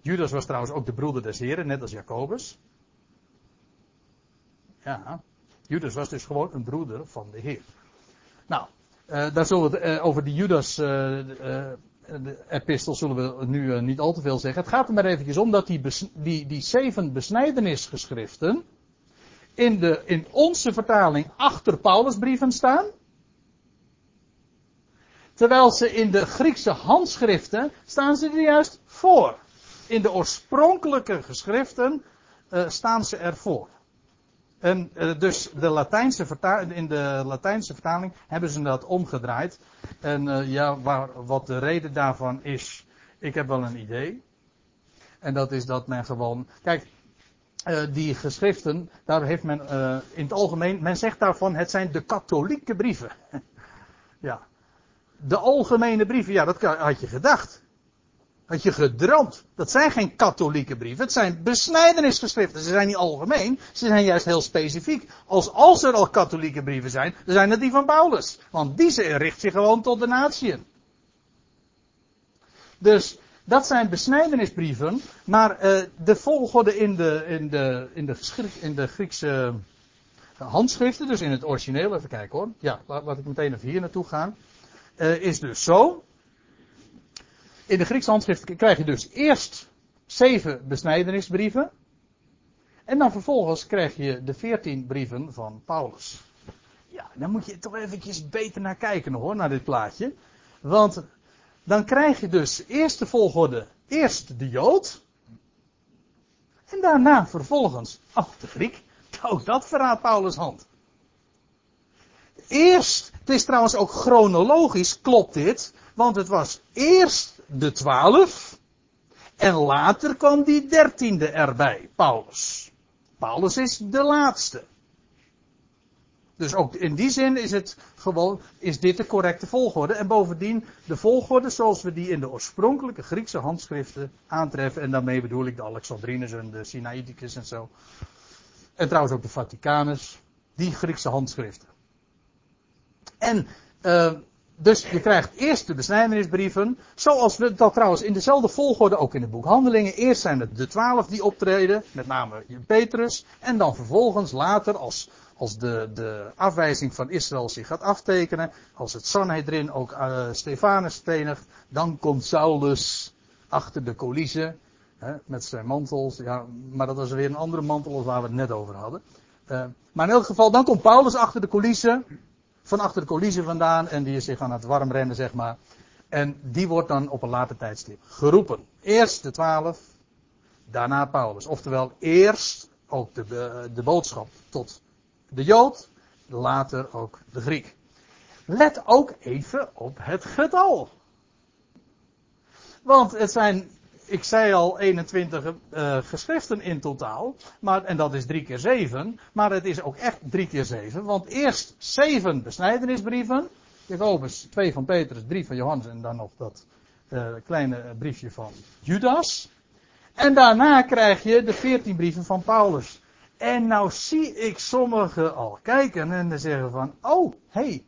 Judas was trouwens ook de broeder des Heren, net als Jacobus. Ja, Judas was dus gewoon een broeder van de Heer. Nou, uh, daar zullen we uh, over die Judas uh, de epistel zullen we nu niet al te veel zeggen. Het gaat er maar eventjes om dat die, die, die zeven besnijdenisgeschriften in, de, in onze vertaling achter Paulusbrieven staan. Terwijl ze in de Griekse handschriften staan ze er juist voor. In de oorspronkelijke geschriften staan ze ervoor. En uh, dus de Latijnse in de Latijnse vertaling hebben ze dat omgedraaid. En uh, ja, waar, wat de reden daarvan is, ik heb wel een idee. En dat is dat men gewoon. Kijk, uh, die geschriften, daar heeft men in het algemeen, men zegt daarvan, het zijn de katholieke brieven. ja. De algemene brieven, ja, dat had je gedacht. Had je gedroomd. Dat zijn geen katholieke brieven, het zijn besnijdenisgeschriften. Ze zijn niet algemeen, ze zijn juist heel specifiek. Als, als er al katholieke brieven zijn, dan zijn het die van Paulus. Want die richt zich gewoon tot de natieën. Dus dat zijn besnijdenisbrieven, maar uh, de volgorde in de, in, de, in, de in de Griekse handschriften, dus in het origineel, even kijken hoor. Ja, laat, ik meteen even hier naartoe gaan. Uh, is dus zo. In de Griekse handschriften krijg je dus eerst zeven besnijdenisbrieven. En dan vervolgens krijg je de veertien brieven van Paulus. Ja, dan moet je toch eventjes beter naar kijken hoor, naar dit plaatje. Want dan krijg je dus eerst de volgorde, eerst de Jood. En daarna vervolgens, oh de Griek. Ook dat verraadt Paulus' hand. Eerst, het is trouwens ook chronologisch, klopt dit. Want het was eerst de twaalf. En later kwam die dertiende erbij, Paulus. Paulus is de laatste. Dus ook in die zin is het gewoon, is dit de correcte volgorde. En bovendien de volgorde zoals we die in de oorspronkelijke Griekse handschriften aantreffen. En daarmee bedoel ik de Alexandrinus en de Sinaiticus en zo. En trouwens ook de Vaticanus. Die Griekse handschriften. En, uh, dus je krijgt eerst de besnijdenisbrieven. Zoals we dat trouwens in dezelfde volgorde ook in het boek Handelingen. Eerst zijn het de twaalf die optreden. Met name Petrus. En dan vervolgens later als als de, de afwijzing van Israël zich gaat aftekenen, als het Sanhedrin ook uh, Stefanus stenigt, dan komt Saulus achter de coulissen hè, met zijn mantels. Ja, maar dat was weer een andere mantel als waar we het net over hadden. Uh, maar in elk geval, dan komt Paulus achter de coulissen, van achter de coulissen vandaan en die is zich aan het warm rennen, zeg maar. En die wordt dan op een later tijdstip geroepen. Eerst de twaalf, daarna Paulus. Oftewel, eerst ook de, de boodschap tot de Jood, later ook de Griek. Let ook even op het getal. Want het zijn, ik zei al, 21 uh, eh, geschriften in totaal. Maar, en dat is 3 keer 7. Maar het is ook echt 3 keer 7. Want eerst 7 besnijdenisbrieven. Jacobus, 2 van Petrus, 3 van Johannes en dan nog dat uh, kleine briefje van Judas. En daarna krijg je de 14 brieven van Paulus. En nou zie ik sommigen al kijken en zeggen van, oh, hé, hey,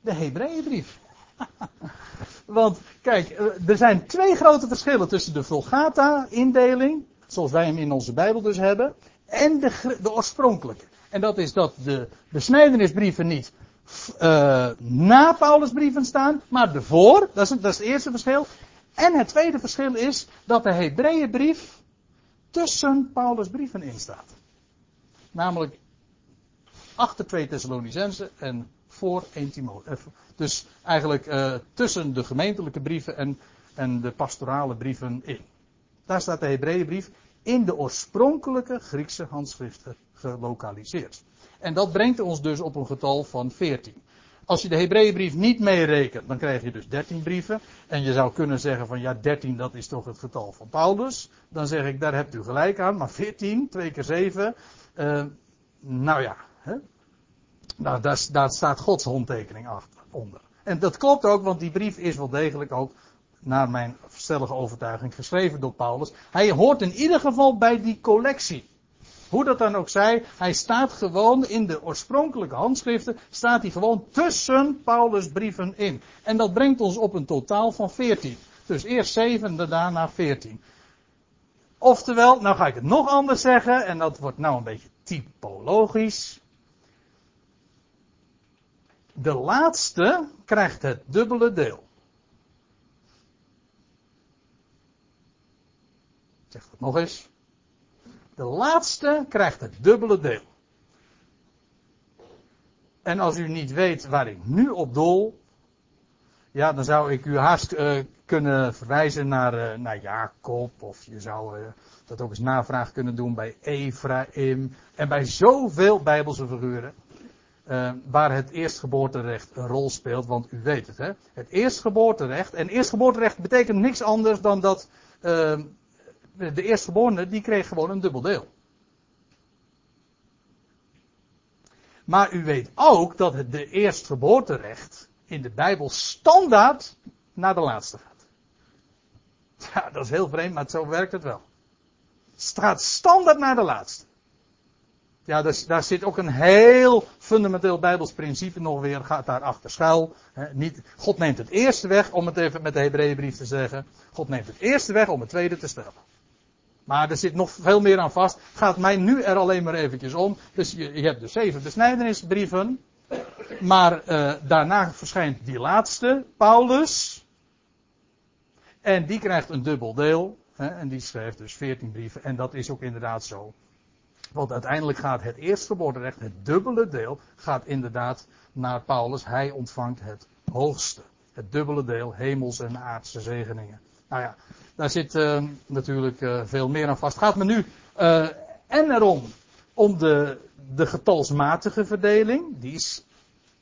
de Hebreeënbrief. Want kijk, eh, er zijn twee grote verschillen tussen de Vulgata-indeling, zoals wij hem in onze Bijbel dus hebben, en de, de oorspronkelijke. En dat is dat de besnijdenisbrieven niet uh, na Paulusbrieven staan, maar ervoor. Dat is, dat is het eerste verschil. En het tweede verschil is dat de Hebreeënbrief tussen Paulusbrieven in staat. Namelijk achter 2 Thessalonicense en voor 1 Timotheus. Eh, dus eigenlijk uh, tussen de gemeentelijke brieven en, en de pastorale brieven in. Daar staat de Hebreeënbrief in de oorspronkelijke Griekse handschriften gelokaliseerd. En dat brengt ons dus op een getal van 14. Als je de Hebreeënbrief niet meerekent, dan krijg je dus 13 brieven. En je zou kunnen zeggen van ja, 13 dat is toch het getal van Paulus. Dan zeg ik, daar hebt u gelijk aan. Maar 14, 2 keer 7, uh, nou ja, hè? Nou, daar, staat Gods handtekening achter, onder. En dat klopt ook, want die brief is wel degelijk ook, naar mijn stellige overtuiging, geschreven door Paulus. Hij hoort in ieder geval bij die collectie. Hoe dat dan ook zij, hij staat gewoon in de oorspronkelijke handschriften, staat hij gewoon tussen Paulus' brieven in. En dat brengt ons op een totaal van 14. Dus eerst 7 en daarna 14. Oftewel, nou ga ik het nog anders zeggen, en dat wordt nou een beetje typologisch. De laatste krijgt het dubbele deel. Ik zeg het nog eens. De laatste krijgt het dubbele deel. En als u niet weet waar ik nu op doel, Ja, dan zou ik u haast uh, kunnen verwijzen naar, uh, naar Jacob. Of je zou uh, dat ook eens navraag kunnen doen bij Ephraim. En bij zoveel Bijbelse figuren. Waar het eerstgeboorterecht een rol speelt. Want u weet het, hè. Het eerstgeboorterecht. En eerstgeboorterecht betekent niks anders dan dat de eerstgeborene, die kreeg gewoon een dubbel deel. Maar u weet ook dat het de eerstgeboorterecht in de Bijbel standaard naar de laatste gaat. Ja, dat is heel vreemd, maar zo werkt het wel. Het gaat standaard naar de laatste. Ja, dus daar zit ook een heel fundamenteel Bijbels principe nog weer, gaat daar achter schuil. niet, God neemt het eerste weg, om het even met de Hebreeënbrief te zeggen. God neemt het eerste weg om het tweede te stellen. Maar er zit nog veel meer aan vast. Gaat mij nu er alleen maar eventjes om. Dus je, je hebt de zeven besnijdenisbrieven. Maar uh, daarna verschijnt die laatste, Paulus. En die krijgt een dubbel deel. En die schrijft dus veertien brieven. En dat is ook inderdaad zo. Want uiteindelijk gaat het eerstgeboorterecht, het dubbele deel, gaat inderdaad naar Paulus. Hij ontvangt het hoogste. Het dubbele deel, hemels en aardse zegeningen. Nou ja, daar zit uh, natuurlijk uh, veel meer aan vast. Gaat me nu uh, en erom om de, de getalsmatige verdeling. Die is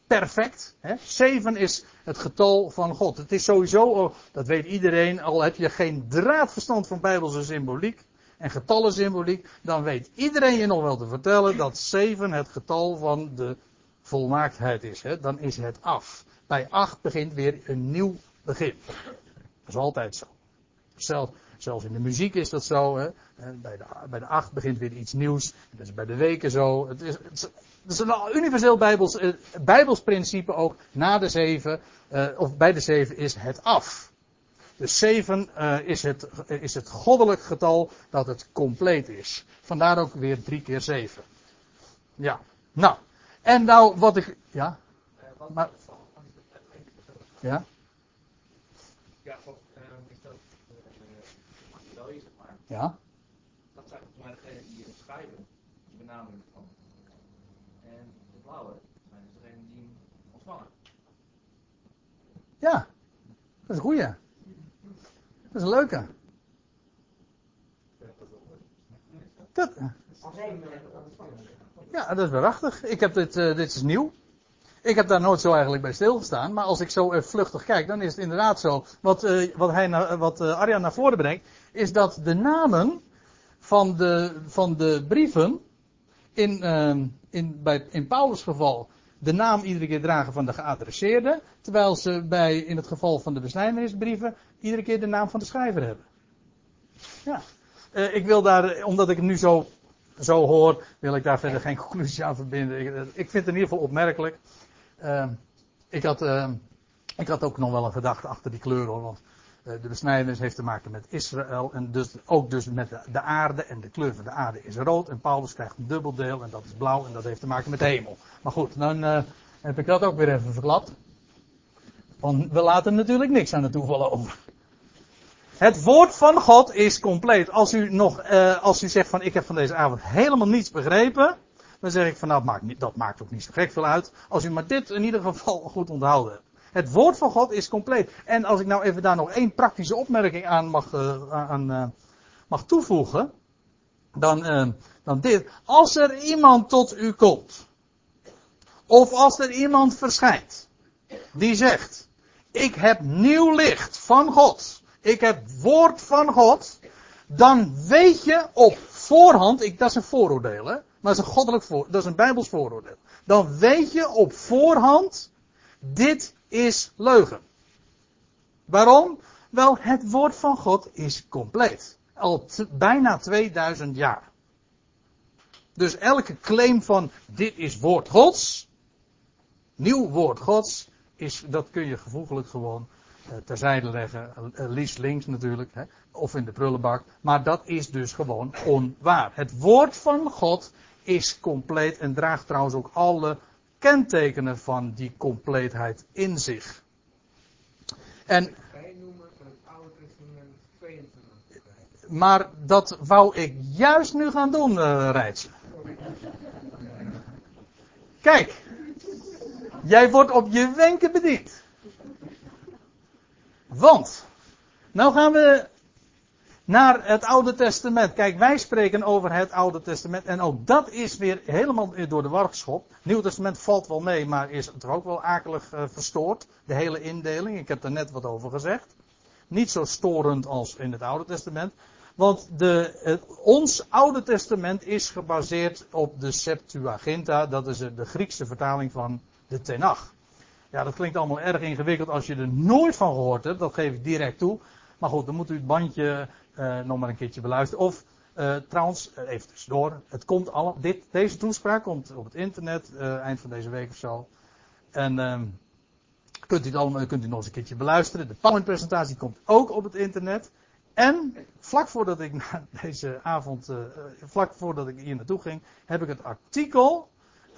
perfect. Hè? Zeven is het getal van God. Het is sowieso, dat weet iedereen, al heb je geen draadverstand van bijbelse symboliek en getallen symboliek, dan weet iedereen je nog wel te vertellen dat zeven het getal van de volmaaktheid is. Hè? Dan is het af. Bij acht begint weer een nieuw begin. Dat is altijd zo. Zelf, zelfs in de muziek is dat zo. Hè? Bij, de, bij de acht begint weer iets nieuws. Dat is bij de weken zo. Het is, het is een universeel bijbels, eh, ook. Na de zeven, eh, of bij de zeven is het af. Dus zeven uh, is, het, is het goddelijk getal dat het compleet is. Vandaar ook weer drie keer zeven. Ja. Nou. En nou wat ik. Ja. Maar, ja. Ja. Dat zijn volgens mij degenen die het schrijven, de benaming van. En de blauwe zijn dus degenen die hem ontvangen. Ja, dat is een goeie. Dat is een leuke. Dat, ja, dat is waarachtig. Ik heb dit, uh, dit is nieuw. Ik heb daar nooit zo eigenlijk bij stilgestaan. Maar als ik zo even vluchtig kijk, dan is het inderdaad zo. Wat, uh, wat, hij wat Arjan naar voren brengt, is dat de namen van de, van de brieven, in, uh, in, bij, in Paulus' geval, de naam iedere keer dragen van de geadresseerde, terwijl ze bij, in het geval van de besnijdenisbrieven, iedere keer de naam van de schrijver hebben. Ja. Uh, ik wil daar, omdat ik het nu zo, zo hoor, wil ik daar verder geen conclusie aan verbinden. Ik, ik vind het in ieder geval opmerkelijk. Ik, had, ik had ook nog wel een gedachte achter die kleur hoor, want de besnijdenis heeft te maken met Israël en dus ook dus met de, de, aarde en de kleur van de aarde is rood en Paulus krijgt een dubbeldeel en dat is blauw en dat heeft te maken met de hemel. Maar goed, dan heb ik dat ook weer even verklapt. Want we laten natuurlijk niks aan de toevallen over. Het woord van God is compleet. Als u nog, uh, als u zegt van ik heb van deze avond helemaal niets begrepen, dan zeg ik van nou, dat maakt, dat maakt ook niet zo gek veel uit. Als u maar dit in ieder geval goed onthouden hebt. Het woord van God is compleet. En als ik nou even daar nog één praktische opmerking aan mag, uh, aan, uh, mag toevoegen. Dan, uh, dan dit. Als er iemand tot u komt. Of als er iemand verschijnt. Die zegt. Ik heb nieuw licht van God. Ik heb woord van God. Dan weet je op voorhand. Ik, dat is een vooroordeel hè. Maar dat is een goddelijk dat is een bijbels vooroordeel. Dan weet je op voorhand, dit is leugen. Waarom? Wel, het woord van God is compleet. Al bijna 2000 jaar. Dus elke claim van dit is woord Gods, nieuw woord Gods, is, dat kun je gevoeglijk gewoon terzijde leggen. Uh, liefst links natuurlijk, hè, of in de prullenbak. Maar dat is dus gewoon onwaar. Het woord van God is compleet en draagt trouwens ook alle kentekenen van die compleetheid in zich. En, maar dat wou ik juist nu gaan doen, uh, Rijtsen. Kijk, jij wordt op je wenken bediend. Want, nou gaan we naar het Oude Testament. Kijk, wij spreken over het Oude Testament. En ook dat is weer helemaal door de war geschopt. Nieuw Testament valt wel mee, maar is toch ook wel akelig uh, verstoord. De hele indeling. Ik heb er net wat over gezegd. Niet zo storend als in het Oude Testament. Want de, ons Oude Testament is gebaseerd op de Septuaginta. Dat is de Griekse vertaling van de Tenach. Ja, dat klinkt allemaal erg ingewikkeld als je er nooit van gehoord hebt. Dat geef ik direct toe. Maar goed, dan moet u het bandje uh, nog maar een keertje beluisteren. Of uh, trouwens, uh, even tussendoor. Het komt alle, dit, deze toespraak komt op het internet eind van deze week of zo. En ehm, kunt u het allemaal kunt u nog eens een keertje beluisteren. De PowerPoint-presentatie komt ook op het internet. En vlak voordat ik na deze avond, vlak voordat ik hier naartoe ging, heb ik het artikel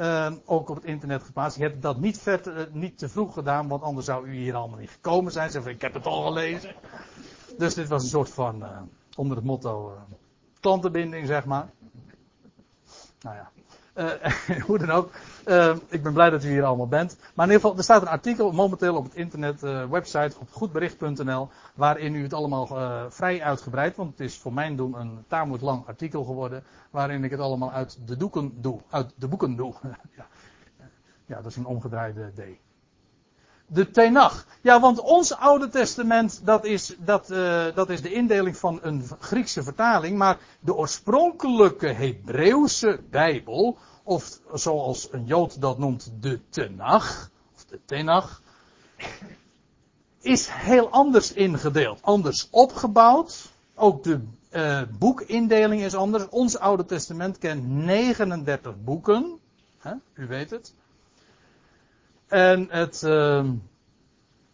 uh, ook op het internet geplaatst. Ik heb dat niet, ver, uh, niet te vroeg gedaan, want anders zou u hier allemaal niet gekomen zijn. Zeg, ik heb het al gelezen. Dus dit was een soort van, uh, onder het motto, klantenbinding, zeg maar. Nou ja. hoe dan ook. ik ben blij dat u hier allemaal bent. Maar in ieder geval, er staat een artikel momenteel op het internet, website, op goedbericht.nl, waarin u het allemaal vrij uitgebreid, want het is voor mijn doen een tamelijk lang artikel geworden, waarin ik het allemaal uit de doeken doe, uit de boeken doe. ja. ja, dat is een omgedraaide D. De Tenach. Ja, want ons Oude Testament, dat is, dat, uh, dat is de indeling van een Griekse vertaling, maar de oorspronkelijke Hebreeuwse Bijbel, of zoals een Jood dat noemt, de Tenach, of de Tenach, is heel anders ingedeeld, anders opgebouwd. Ook de uh, boekindeling is anders. Ons Oude Testament kent 39 boeken. Hè? U weet het. En het, uh,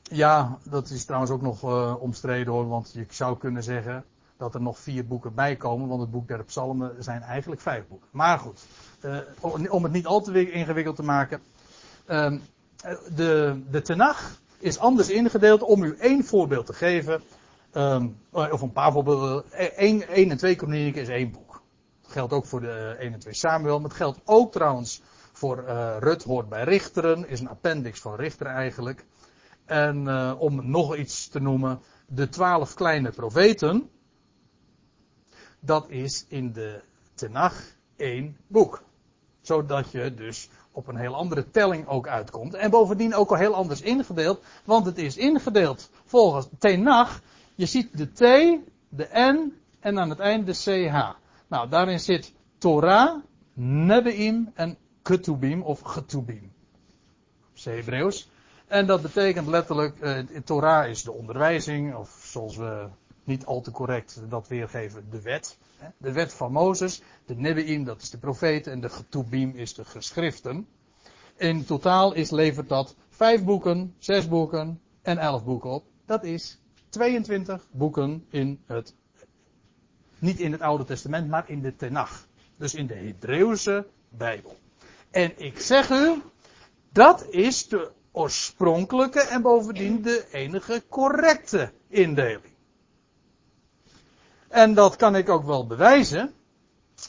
ja, dat is trouwens ook nog uh, omstreden hoor, want je zou kunnen zeggen dat er nog vier boeken bij komen, want het boek der psalmen zijn eigenlijk vijf boeken. Maar goed, uh, om het niet al te ingewikkeld te maken. Uh, de, de Tenach is anders ingedeeld, om u één voorbeeld te geven. Um, of een paar voorbeelden. 1 en 2 Kronieken is één boek. Dat geldt ook voor de 1 en 2 Samuel. Maar het geldt ook trouwens voor uh, Rut hoort bij Richteren. Is een appendix van Richter eigenlijk. En uh, om nog iets te noemen. De twaalf kleine profeten. Dat is in de Tenach één boek. Zodat je dus op een heel andere telling ook uitkomt. En bovendien ook al heel anders ingedeeld. Want het is ingedeeld volgens Tenach je ziet de T, de N en aan het eind de CH. Nou, daarin zit Torah, Nebeim en Ketubim of Getubim. Hebreeuws. En dat betekent letterlijk, uh, Torah is de onderwijzing, of zoals we niet al te correct dat weergeven, de wet. De wet van Mozes. De Nebeim, dat is de profeet. En de Getubim is de geschriften. In totaal is, levert dat vijf boeken, zes boeken en elf boeken op. Dat is 22 boeken in het, niet in het Oude Testament, maar in de Tenach. Dus in de Hebreeuwse Bijbel. En ik zeg u, dat is de oorspronkelijke en bovendien de enige correcte indeling. En dat kan ik ook wel bewijzen.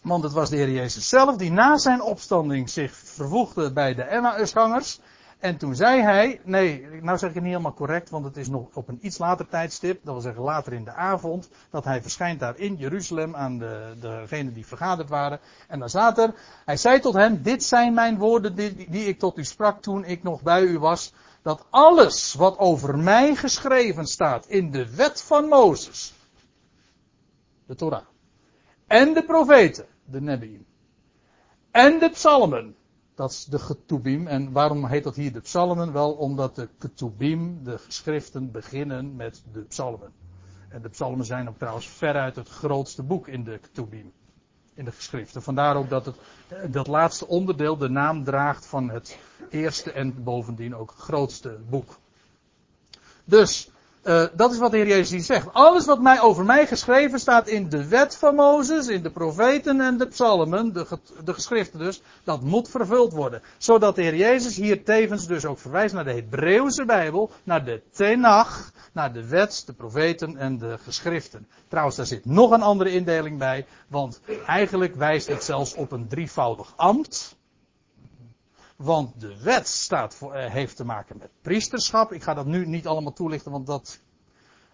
Want het was de Heer Jezus zelf die na zijn opstanding zich vervoegde bij de Emmausgangers. En toen zei hij, nee, nou zeg ik het niet helemaal correct, want het is nog op een iets later tijdstip, dat wil zeggen later in de avond, dat hij verschijnt daar in Jeruzalem aan de, degenen die vergaderd waren. En dan staat er, hij zei tot hem, dit zijn mijn woorden die, die ik tot u sprak toen ik nog bij u was, dat alles wat over mij geschreven staat in de wet van Mozes, de Torah, en de profeten, de Nebi'im, en de psalmen, dat is de Ketubim. En waarom heet dat hier de psalmen? Wel omdat de Ketubim, de geschriften, beginnen met de psalmen. En de psalmen zijn ook trouwens veruit het grootste boek in de Ketubim. In de geschriften. Vandaar ook dat het, dat laatste onderdeel de naam draagt van het eerste en bovendien ook grootste boek. Dus, uh, dat is wat de Heer Jezus hier zegt. Alles wat mij over mij geschreven staat in de wet van Mozes, in de profeten en de psalmen, de, de geschriften dus, dat moet vervuld worden. Zodat de Heer Jezus hier tevens dus ook verwijst naar de Hebreeuwse Bijbel, naar de Tenach, naar de wet, de profeten en de geschriften. Trouwens, daar zit nog een andere indeling bij, want eigenlijk wijst het zelfs op een drievoudig ambt. Want de wet staat voor, uh, heeft te maken met priesterschap. Ik ga dat nu niet allemaal toelichten, want dat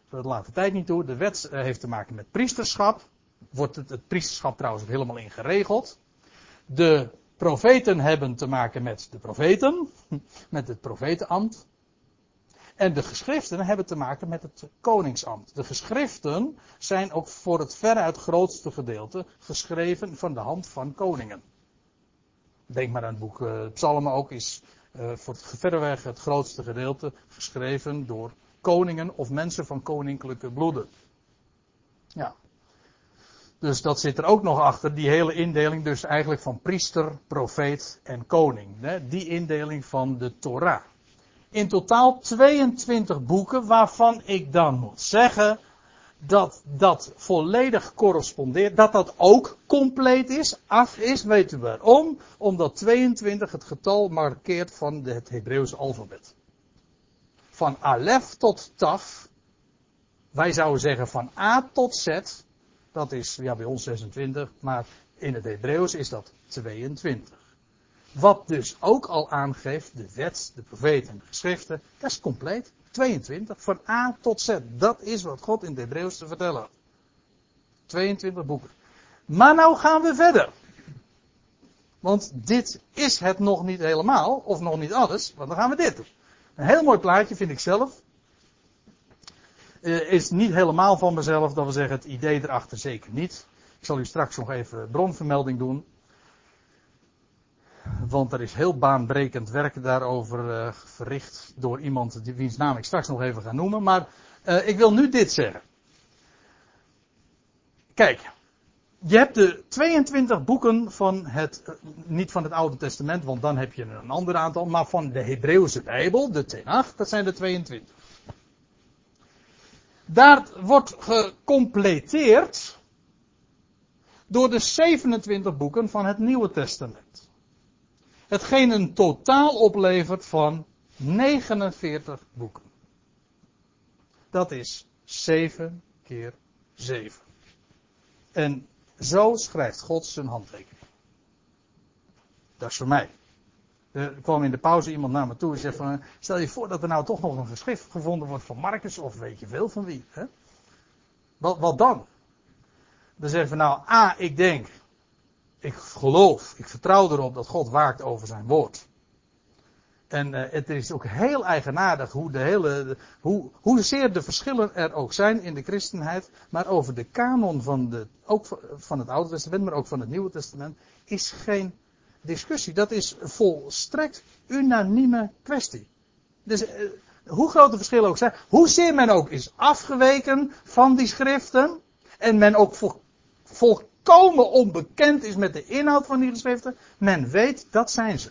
Dat laat de tijd niet toe. De wet eh, heeft te maken met priesterschap. Wordt het, het priesterschap trouwens ook helemaal in geregeld. De profeten hebben te maken met de profeten. Met het profetenambt. En de geschriften hebben te maken met het koningsambt. De geschriften zijn ook voor het veruit grootste gedeelte geschreven van de hand van koningen. Denk maar aan het boek uh, Psalmen ook is uh, voor verreweg het grootste gedeelte geschreven door koningen of mensen van koninklijke bloeden. Ja. Dus dat zit er ook nog achter, die hele indeling dus eigenlijk van priester, profeet en koning. Hè? Die indeling van de Torah. In totaal 22 boeken waarvan ik dan moet zeggen dat dat volledig correspondeert, dat dat ook compleet is, af is, weet u waarom? Omdat 22 het getal markeert van het Hebreeuwse alfabet. Van Alef tot Taf, wij zouden zeggen van A tot Z, dat is ja, bij ons 26, maar in het Hebreeuws is dat 22. Wat dus ook al aangeeft, de wet, de profeten en de geschriften, dat is compleet. 22, van A tot Z. Dat is wat God in het Hebreeuws te vertellen had. 22 boeken. Maar nou gaan we verder. Want dit is het nog niet helemaal, of nog niet alles, want dan gaan we dit doen. Een heel mooi plaatje vind ik zelf. Uh, is niet helemaal van mezelf, dat we zeggen het idee erachter zeker niet. Ik zal u straks nog even bronvermelding doen. Want er is heel baanbrekend werk daarover uh, verricht door iemand die, wiens naam ik straks nog even ga noemen. Maar uh, ik wil nu dit zeggen. Kijk, je hebt de 22 boeken van het, uh, niet van het Oude Testament, want dan heb je een ander aantal, maar van de Hebreeuwse Bijbel, de Tenach, dat zijn de 22. Daar wordt gecompleteerd door de 27 boeken van het Nieuwe Testament. Hetgeen een totaal oplevert van 49 boeken. Dat is 7 keer 7. En zo schrijft God zijn handtekening. Dat is voor mij. Er kwam in de pauze iemand naar me toe en zei van, stel je voor dat er nou toch nog een geschrift gevonden wordt van Marcus of weet je veel van wie. Hè? Wat, wat dan? Dan zeggen we nou, A, ik denk ik geloof, ik vertrouw erop dat God waakt over zijn woord. En uh, het is ook heel eigenaardig hoe de hele, hoe, hoezeer de verschillen er ook zijn in de christenheid, maar over de kanon van, de, ook van het Oude Testament, maar ook van het Nieuwe Testament, is geen discussie. Dat is volstrekt unanieme kwestie. Dus uh, hoe groot de verschillen ook zijn, hoezeer men ook is afgeweken van die schriften, en men ook vol, vol volkomen onbekend is met de inhoud van die geschriften, men weet dat zijn ze.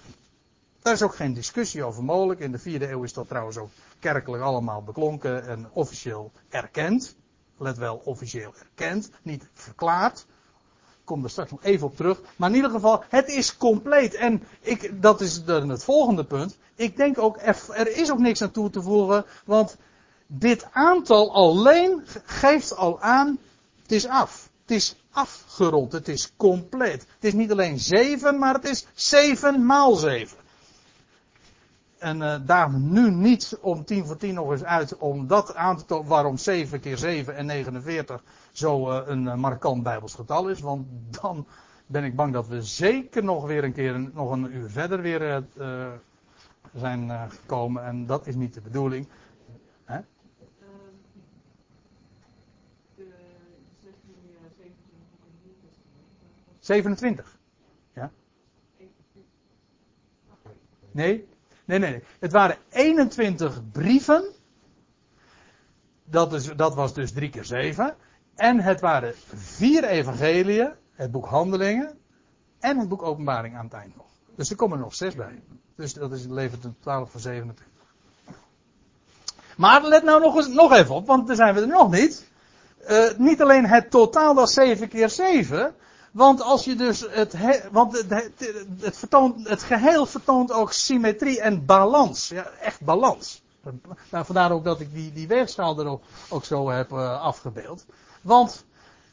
Daar is ook geen discussie over mogelijk. In de vierde eeuw is dat trouwens ook kerkelijk allemaal beklonken en officieel erkend. Let wel, officieel erkend, niet verklaard. Kom er straks nog even op terug. Maar in ieder geval, het is compleet. En ik, dat is dan het volgende punt. Ik denk ook, er is ook niks aan toe te voegen. Want dit aantal alleen geeft al aan, het is af. Het is afgerond. Het is compleet. Het is niet alleen 7, maar het is 7 maal 7. En uh, daar nu niet om 10 voor 10 nog eens uit om dat aan te tonen waarom 7 keer 7 en 49 zo uh, een uh, markant Bijbels getal is. Want dan ben ik bang dat we zeker nog weer een keer nog een uur verder weer zijn gekomen. En dat is niet de bedoeling. 27. Ja? Nee? Nee, nee, nee. Het waren 21 brieven. Dat, is, dat was dus 3 keer 7. En het waren vier evangeliën. Het boek Handelingen. En het boek Openbaring aan het eind nog. Dus er komen er nog zes bij. Dus dat is, levert een totaal van 27. Maar let nou nog, eens, nog even op, want daar zijn we er nog niet. Uh, niet alleen het totaal, is 7 keer 7. Want als je dus het, he, want het, het, het, vertoont, het geheel vertoont ook symmetrie en balans. Ja, echt balans. Nou, vandaar ook dat ik die, die weegschaal er ook, ook zo heb uh, afgebeeld. Want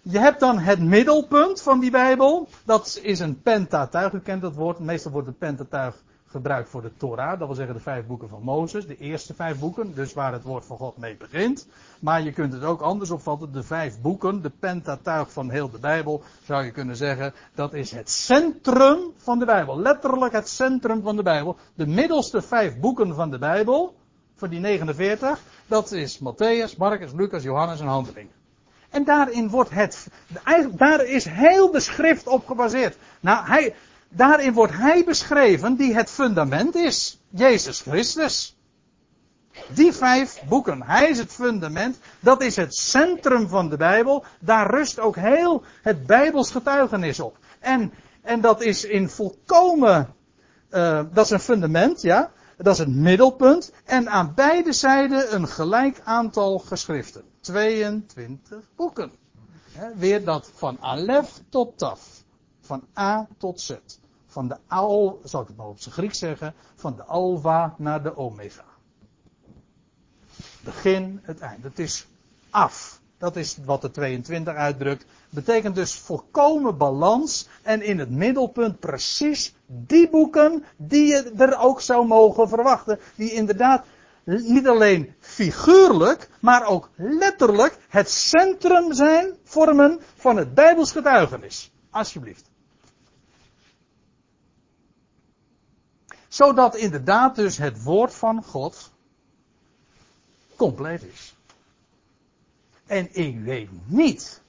je hebt dan het middelpunt van die Bijbel. Dat is een pentatuig. U kent dat woord. Meestal wordt het pentatuig gebruikt voor de Torah, dat wil zeggen de vijf boeken van Mozes, de eerste vijf boeken, dus waar het woord van God mee begint. Maar je kunt het ook anders opvatten, de vijf boeken, de Pentatuig van heel de Bijbel, zou je kunnen zeggen, dat is het centrum van de Bijbel. Letterlijk het centrum van de Bijbel. De middelste vijf boeken van de Bijbel, van die 49, dat is Matthäus, Marcus, Lucas, Johannes en Handelingen. En daarin wordt het, daar is heel de schrift op gebaseerd. Nou, hij, daarin wordt hij beschreven die het fundament is. Jezus Christus. Die vijf boeken. Hij is het fundament. Dat is het centrum van de Bijbel. Daar rust ook heel het Bijbels getuigenis op. En, en dat is in volkomen, uh, dat is een fundament, ja. Dat is het middelpunt. En aan beide zijden een gelijk aantal geschriften. 22 boeken. Weer dat van Alef tot Taf. Van A tot Z. Van de Al, zal ik het maar op zijn Grieks zeggen, van de Alva naar de Omega. Begin, het eind. Het is af. Dat is wat de 22 uitdrukt. Betekent dus volkomen balans en in het middelpunt precies die boeken die je er ook zou mogen verwachten. Die inderdaad niet alleen figuurlijk, maar ook letterlijk het centrum zijn, vormen van het Bijbels getuigenis. Alsjeblieft. Zodat inderdaad dus het woord van God compleet is. En ik weet niet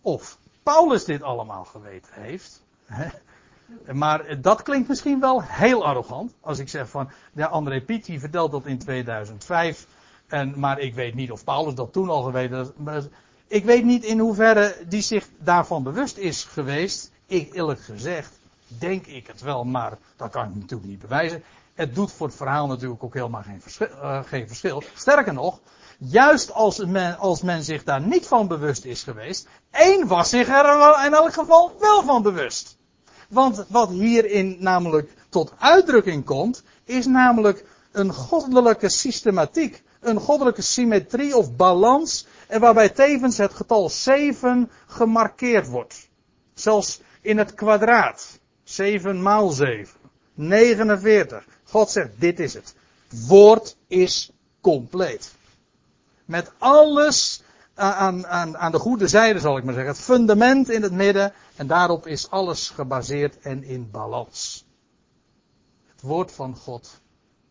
of Paulus dit allemaal geweten heeft. Maar dat klinkt misschien wel heel arrogant. Als ik zeg van, ja, André Piet vertelt dat in 2005. En, maar ik weet niet of Paulus dat toen al geweten heeft. Ik weet niet in hoeverre die zich daarvan bewust is geweest. Ik eerlijk gezegd, denk ik het wel, maar dat kan ik natuurlijk niet bewijzen. Het doet voor het verhaal natuurlijk ook helemaal geen verschil. Uh, geen verschil. Sterker nog, juist als men, als men zich daar niet van bewust is geweest, één was zich er in elk geval wel van bewust. Want wat hierin namelijk tot uitdrukking komt, is namelijk een goddelijke systematiek, een goddelijke symmetrie of balans, en waarbij tevens het getal 7 gemarkeerd wordt. Zelfs in het kwadraat. 7 maal 7. 49. God zegt, dit is het. Woord is compleet. Met alles aan, aan, aan de goede zijde, zal ik maar zeggen. Het fundament in het midden. En daarop is alles gebaseerd en in balans. Het woord van God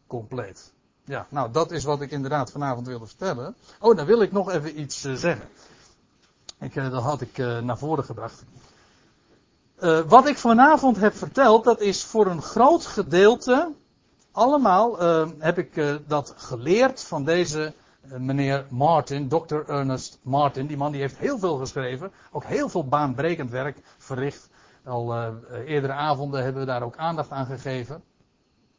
compleet. Ja, nou dat is wat ik inderdaad vanavond wilde vertellen. Oh, dan wil ik nog even iets uh, zeggen. Ik, uh, dat had ik uh, naar voren gebracht. Wat ik vanavond heb verteld, dat is voor een groot gedeelte allemaal heb ik dat geleerd van deze eh, meneer Martin, Dr. Ernest Martin. Die man die heeft heel veel geschreven. Ook heel veel baanbrekend werk verricht. Al eerdere avonden hebben we daar ook aandacht aan gegeven.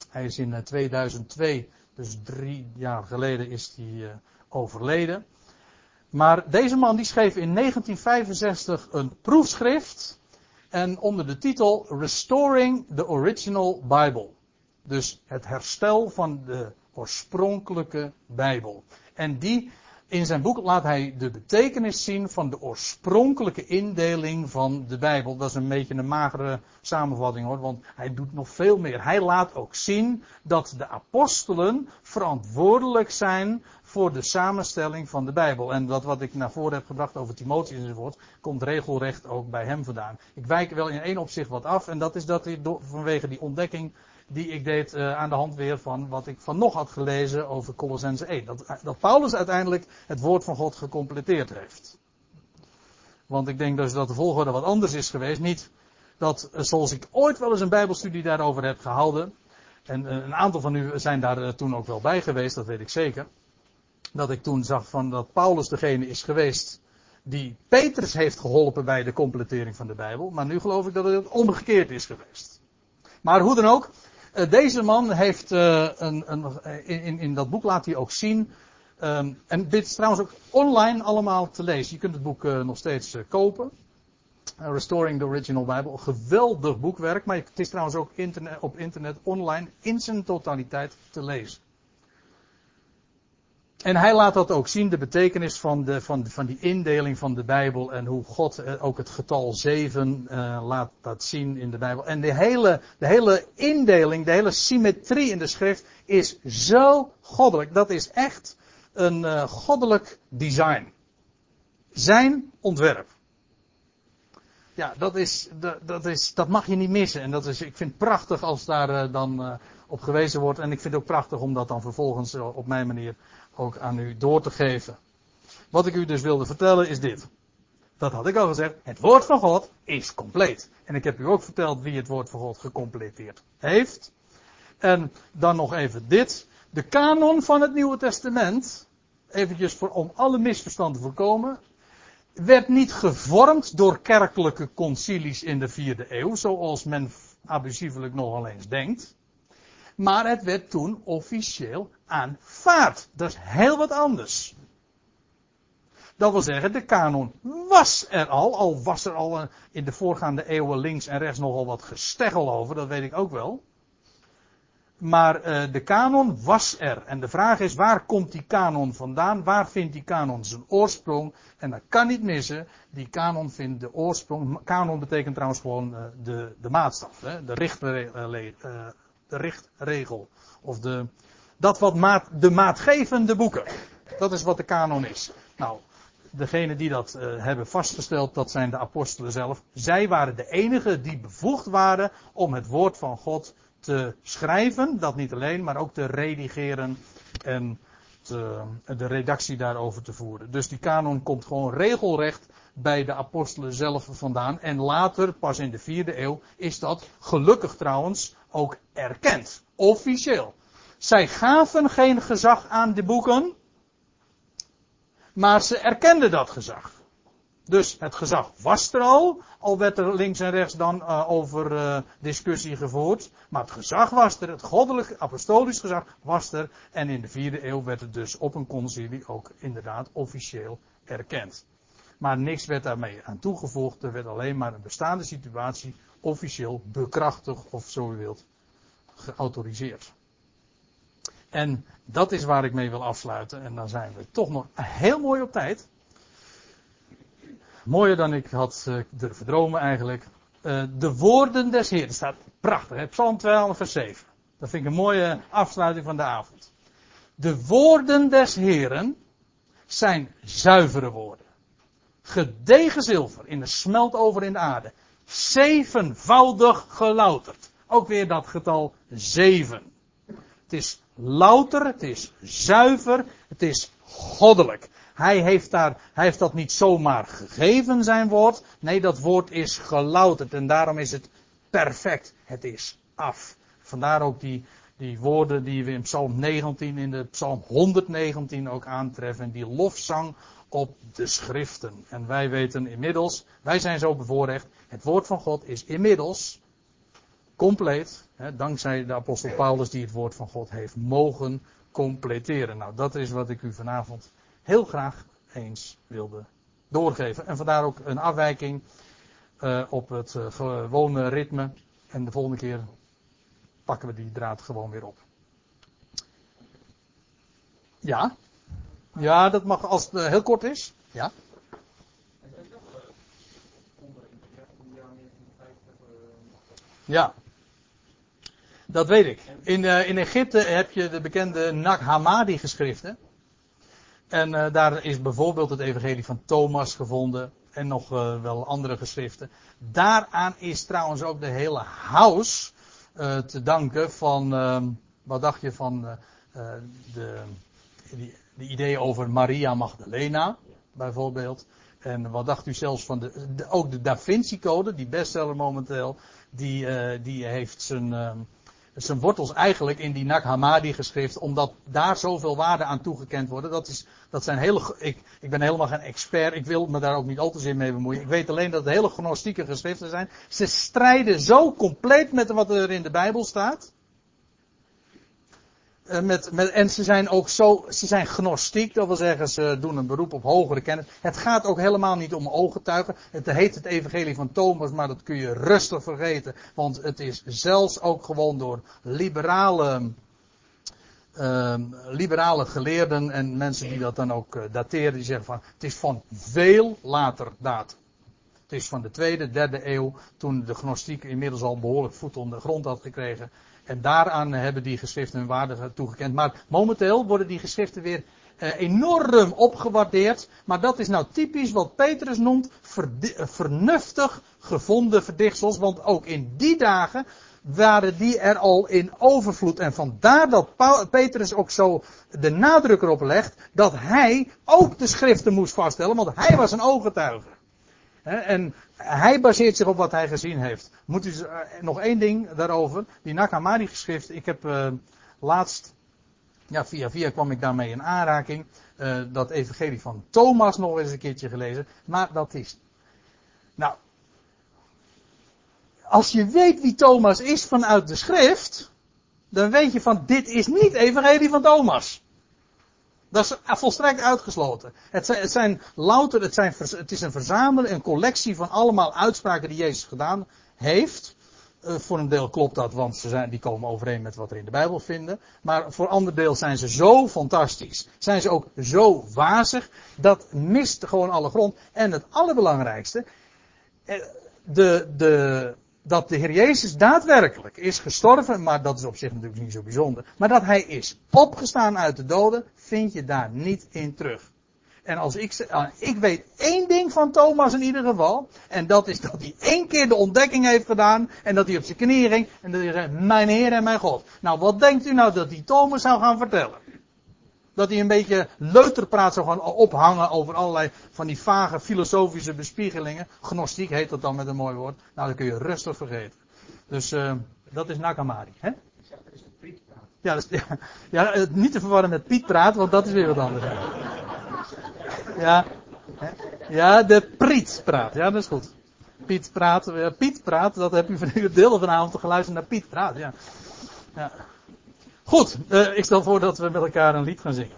Hij is in 2002, dus drie jaar geleden, is hij overleden. Maar deze man die schreef in 1965 een proefschrift. En onder de titel Restoring the Original Bible. Dus het herstel van de oorspronkelijke Bijbel. En die, in zijn boek laat hij de betekenis zien van de oorspronkelijke indeling van de Bijbel. Dat is een beetje een magere samenvatting hoor, want hij doet nog veel meer. Hij laat ook zien dat de apostelen verantwoordelijk zijn voor de samenstelling van de Bijbel. En dat wat ik naar voren heb gebracht over Timotheus enzovoort, komt regelrecht ook bij hem vandaan. Ik wijk wel in één opzicht wat af, en dat is dat hij vanwege die ontdekking die ik deed uh, aan de hand weer van wat ik van nog had gelezen over Colossense 1. Dat, dat Paulus uiteindelijk het woord van God gecompleteerd heeft. Want ik denk dus dat de volgorde wat anders is geweest. Niet dat, uh, zoals ik ooit wel eens een bijbelstudie daarover heb gehouden. En een aantal van u zijn daar toen ook wel bij geweest, dat weet ik zeker. Dat ik toen zag van dat Paulus degene is geweest die Petrus heeft geholpen bij de completering van de Bijbel. Maar nu geloof ik dat het omgekeerd is geweest. Maar hoe dan ook, deze man heeft uh, een, een, in, in dat boek laat hij ook zien. Um, en dit is trouwens ook online allemaal te lezen. Je kunt het boek uh, nog steeds kopen. Restoring the Original Bible. Geweldig boekwerk. Maar het is trouwens ook internet, op internet online in zijn totaliteit te lezen. En hij laat dat ook zien, de betekenis van, de, van, van die indeling van de Bijbel en hoe God eh, ook het getal 7 uh, laat dat zien in de Bijbel. En de hele, de hele indeling, de hele symmetrie in de schrift is zo goddelijk. Dat is echt een uh, goddelijk design. Zijn ontwerp. Ja, dat, is, dat, is, dat mag je niet missen. En dat is, ik vind het prachtig als daar dan op gewezen wordt. En ik vind het ook prachtig om dat dan vervolgens op mijn manier ook aan u door te geven. Wat ik u dus wilde vertellen is dit. Dat had ik al gezegd. Het woord van God is compleet. En ik heb u ook verteld wie het woord van God gecompleteerd heeft. En dan nog even dit. De kanon van het Nieuwe Testament, eventjes voor, om alle misverstanden te voorkomen, werd niet gevormd door kerkelijke concilies in de vierde eeuw, zoals men abusievelijk nogal eens denkt. Maar het werd toen officieel aanvaard. Dat is heel wat anders. Dat wil zeggen, de kanon was er al, al was er al in de voorgaande eeuwen links en rechts nogal wat gesteggel over, dat weet ik ook wel. Maar uh, de kanon was er. En de vraag is, waar komt die kanon vandaan? Waar vindt die kanon zijn oorsprong? En dat kan niet missen. Die kanon vindt de oorsprong. Kanon betekent trouwens gewoon uh, de, de maatstaf. Hè? De. Uh, de richtregel. Of de, dat wat maat, de maatgevende boeken. Dat is wat de kanon is. Nou, degene die dat uh, hebben vastgesteld, dat zijn de apostelen zelf. Zij waren de enigen die bevoegd waren om het woord van God te schrijven. Dat niet alleen, maar ook te redigeren en te, de redactie daarover te voeren. Dus die kanon komt gewoon regelrecht bij de apostelen zelf vandaan. En later, pas in de vierde eeuw, is dat gelukkig trouwens ook erkend. Officieel. Zij gaven geen gezag aan de boeken, maar ze erkenden dat gezag. Dus het gezag was er al, al werd er links en rechts dan uh, over uh, discussie gevoerd. Maar het gezag was er, het goddelijk apostolisch gezag was er. En in de vierde eeuw werd het dus op een concilie ook inderdaad officieel erkend. Maar niks werd daarmee aan toegevoegd. Er werd alleen maar een bestaande situatie officieel bekrachtigd, of zo u wilt, geautoriseerd. En dat is waar ik mee wil afsluiten. En dan zijn we toch nog heel mooi op tijd. Mooier dan ik had uh, durven dromen eigenlijk. Uh, de woorden des Heeren staat prachtig. Hè? Psalm 12 vers 7. Dat vind ik een mooie afsluiting van de avond. De woorden des Heeren zijn zuivere woorden. Gedegen zilver in de smeltover in de aarde. Zevenvoudig gelouterd. Ook weer dat getal zeven. Het is louter, het is zuiver, het is goddelijk. Hij heeft, daar, hij heeft dat niet zomaar gegeven, zijn woord. Nee, dat woord is gelouterd en daarom is het perfect. Het is af. Vandaar ook die, die woorden die we in Psalm 19, in de Psalm 119 ook aantreffen. Die lofzang op de schriften. En wij weten inmiddels, wij zijn zo bevoorrecht, het woord van God is inmiddels compleet, hè, dankzij de apostel Paulus die het woord van God heeft mogen completeren. Nou, dat is wat ik u vanavond heel graag eens wilde doorgeven. En vandaar ook een afwijking uh, op het uh, gewone ritme. En de volgende keer pakken we die draad gewoon weer op. Ja? Ja, dat mag als het uh, heel kort is. Ja? Ja. Dat weet ik. In, uh, in Egypte heb je de bekende Nag Hammadi geschriften. En uh, daar is bijvoorbeeld het evangelie van Thomas gevonden. En nog wel andere geschriften. Daaraan is trouwens ook de hele house te danken van, ehm, wat dacht je van de, die, de ideeën over Maria Magdalena, bijvoorbeeld. En wat dacht u zelfs van de, ook de Da Vinci Code, die bestseller momenteel, die, uh, die heeft zijn, uh, zijn wortels eigenlijk in die Nag Hammadi geschrift, omdat daar zoveel waarde aan toegekend worden. Dat, is, dat zijn hele, ik, ik ben helemaal geen expert, ik wil me daar ook niet al te zin mee bemoeien. Ik weet alleen dat het hele gnostieke geschriften zijn. Ze strijden zo compleet met wat er in de Bijbel staat. Eh, met, met, en ze zijn ook zo, ze zijn gnostiek, dat wil zeggen ze doen een beroep op hogere kennis. Het gaat ook helemaal niet om ooggetuigen. Het heet het evangelie van Thomas, maar dat kun je rustig vergeten. Want het is zelfs ook gewoon door liberale ehm, liberale geleerden en mensen die dat dan ook eh, dateren, die zeggen van het is van veel later datum. Het is van de tweede, derde eeuw, toen de gnostiek inmiddels al behoorlijk voet onder de grond had gekregen. En daaraan hebben die geschriften hun waarde toegekend. Maar momenteel worden die geschriften weer eh, enorm opgewaardeerd. Maar dat is nou typisch wat Petrus noemt eh, vernuftig gevonden verdichtsels. Want ook in die dagen waren die er al in overvloed. En vandaar dat Petrus ook zo de nadruk erop legt dat hij ook de schriften moest vaststellen. Want hij was een ooggetuige. En hij baseert zich op wat hij gezien heeft. Moet u eh, nog één ding daarover. Die Nakamari geschrift. Ik heb eh, laatst, ja via via kwam ik daarmee in aanraking. eh, dat evangelie van Thomas nog eens een keertje gelezen. Maar dat is, nou, als je weet wie Thomas is vanuit de schrift. Dan weet je van dit is niet evangelie van Thomas. Dat is volstrekt uitgesloten. Het zijn, het zijn louter, het, zijn, het is een verzameling, een collectie van allemaal uitspraken die Jezus gedaan heeft. Eh, voor een deel klopt dat, want ze zijn, die komen overeen met wat er in de Bijbel vinden. Maar voor ander deel zijn ze zo fantastisch. Zijn ze ook zo wazig. Dat mist gewoon alle grond. En het allerbelangrijkste. eh, De, de, dat de Heer Jezus daadwerkelijk is gestorven, maar dat is op zich natuurlijk niet zo bijzonder. Maar dat hij is opgestaan uit de doden, vind je daar niet in terug. En als ik, eh, ik weet één ding van Thomas in ieder geval. En dat is dat hij één keer de ontdekking heeft gedaan. En dat hij op zijn knieën ging. En dat hij zei, mijn Heer en mijn God. Nou, wat denkt u nou dat die Thomas zou gaan vertellen? Dat hij een beetje leuterpraat zou gaan ophangen over allerlei van die vage filosofische bespiegelingen. Gnostiek heet dat dan met een mooi woord. Nou, dat kun je rustig vergeten. Dus eh, dat is Nakamari. Hè? Ik zeg, dat is de prietpraat. Ja, ja, eh, niet te verwarren met Piet praat, want dat is weer wat anders. Ja, ja de Priet praat. Ja, dat is goed. Piet praat. ja, Piet praat, dat heb u van de deel vanavond geluisterd naar Piet praat. Ja. ja. Goed, eh, ik stel voor dat we met elkaar een lied gaan zingen.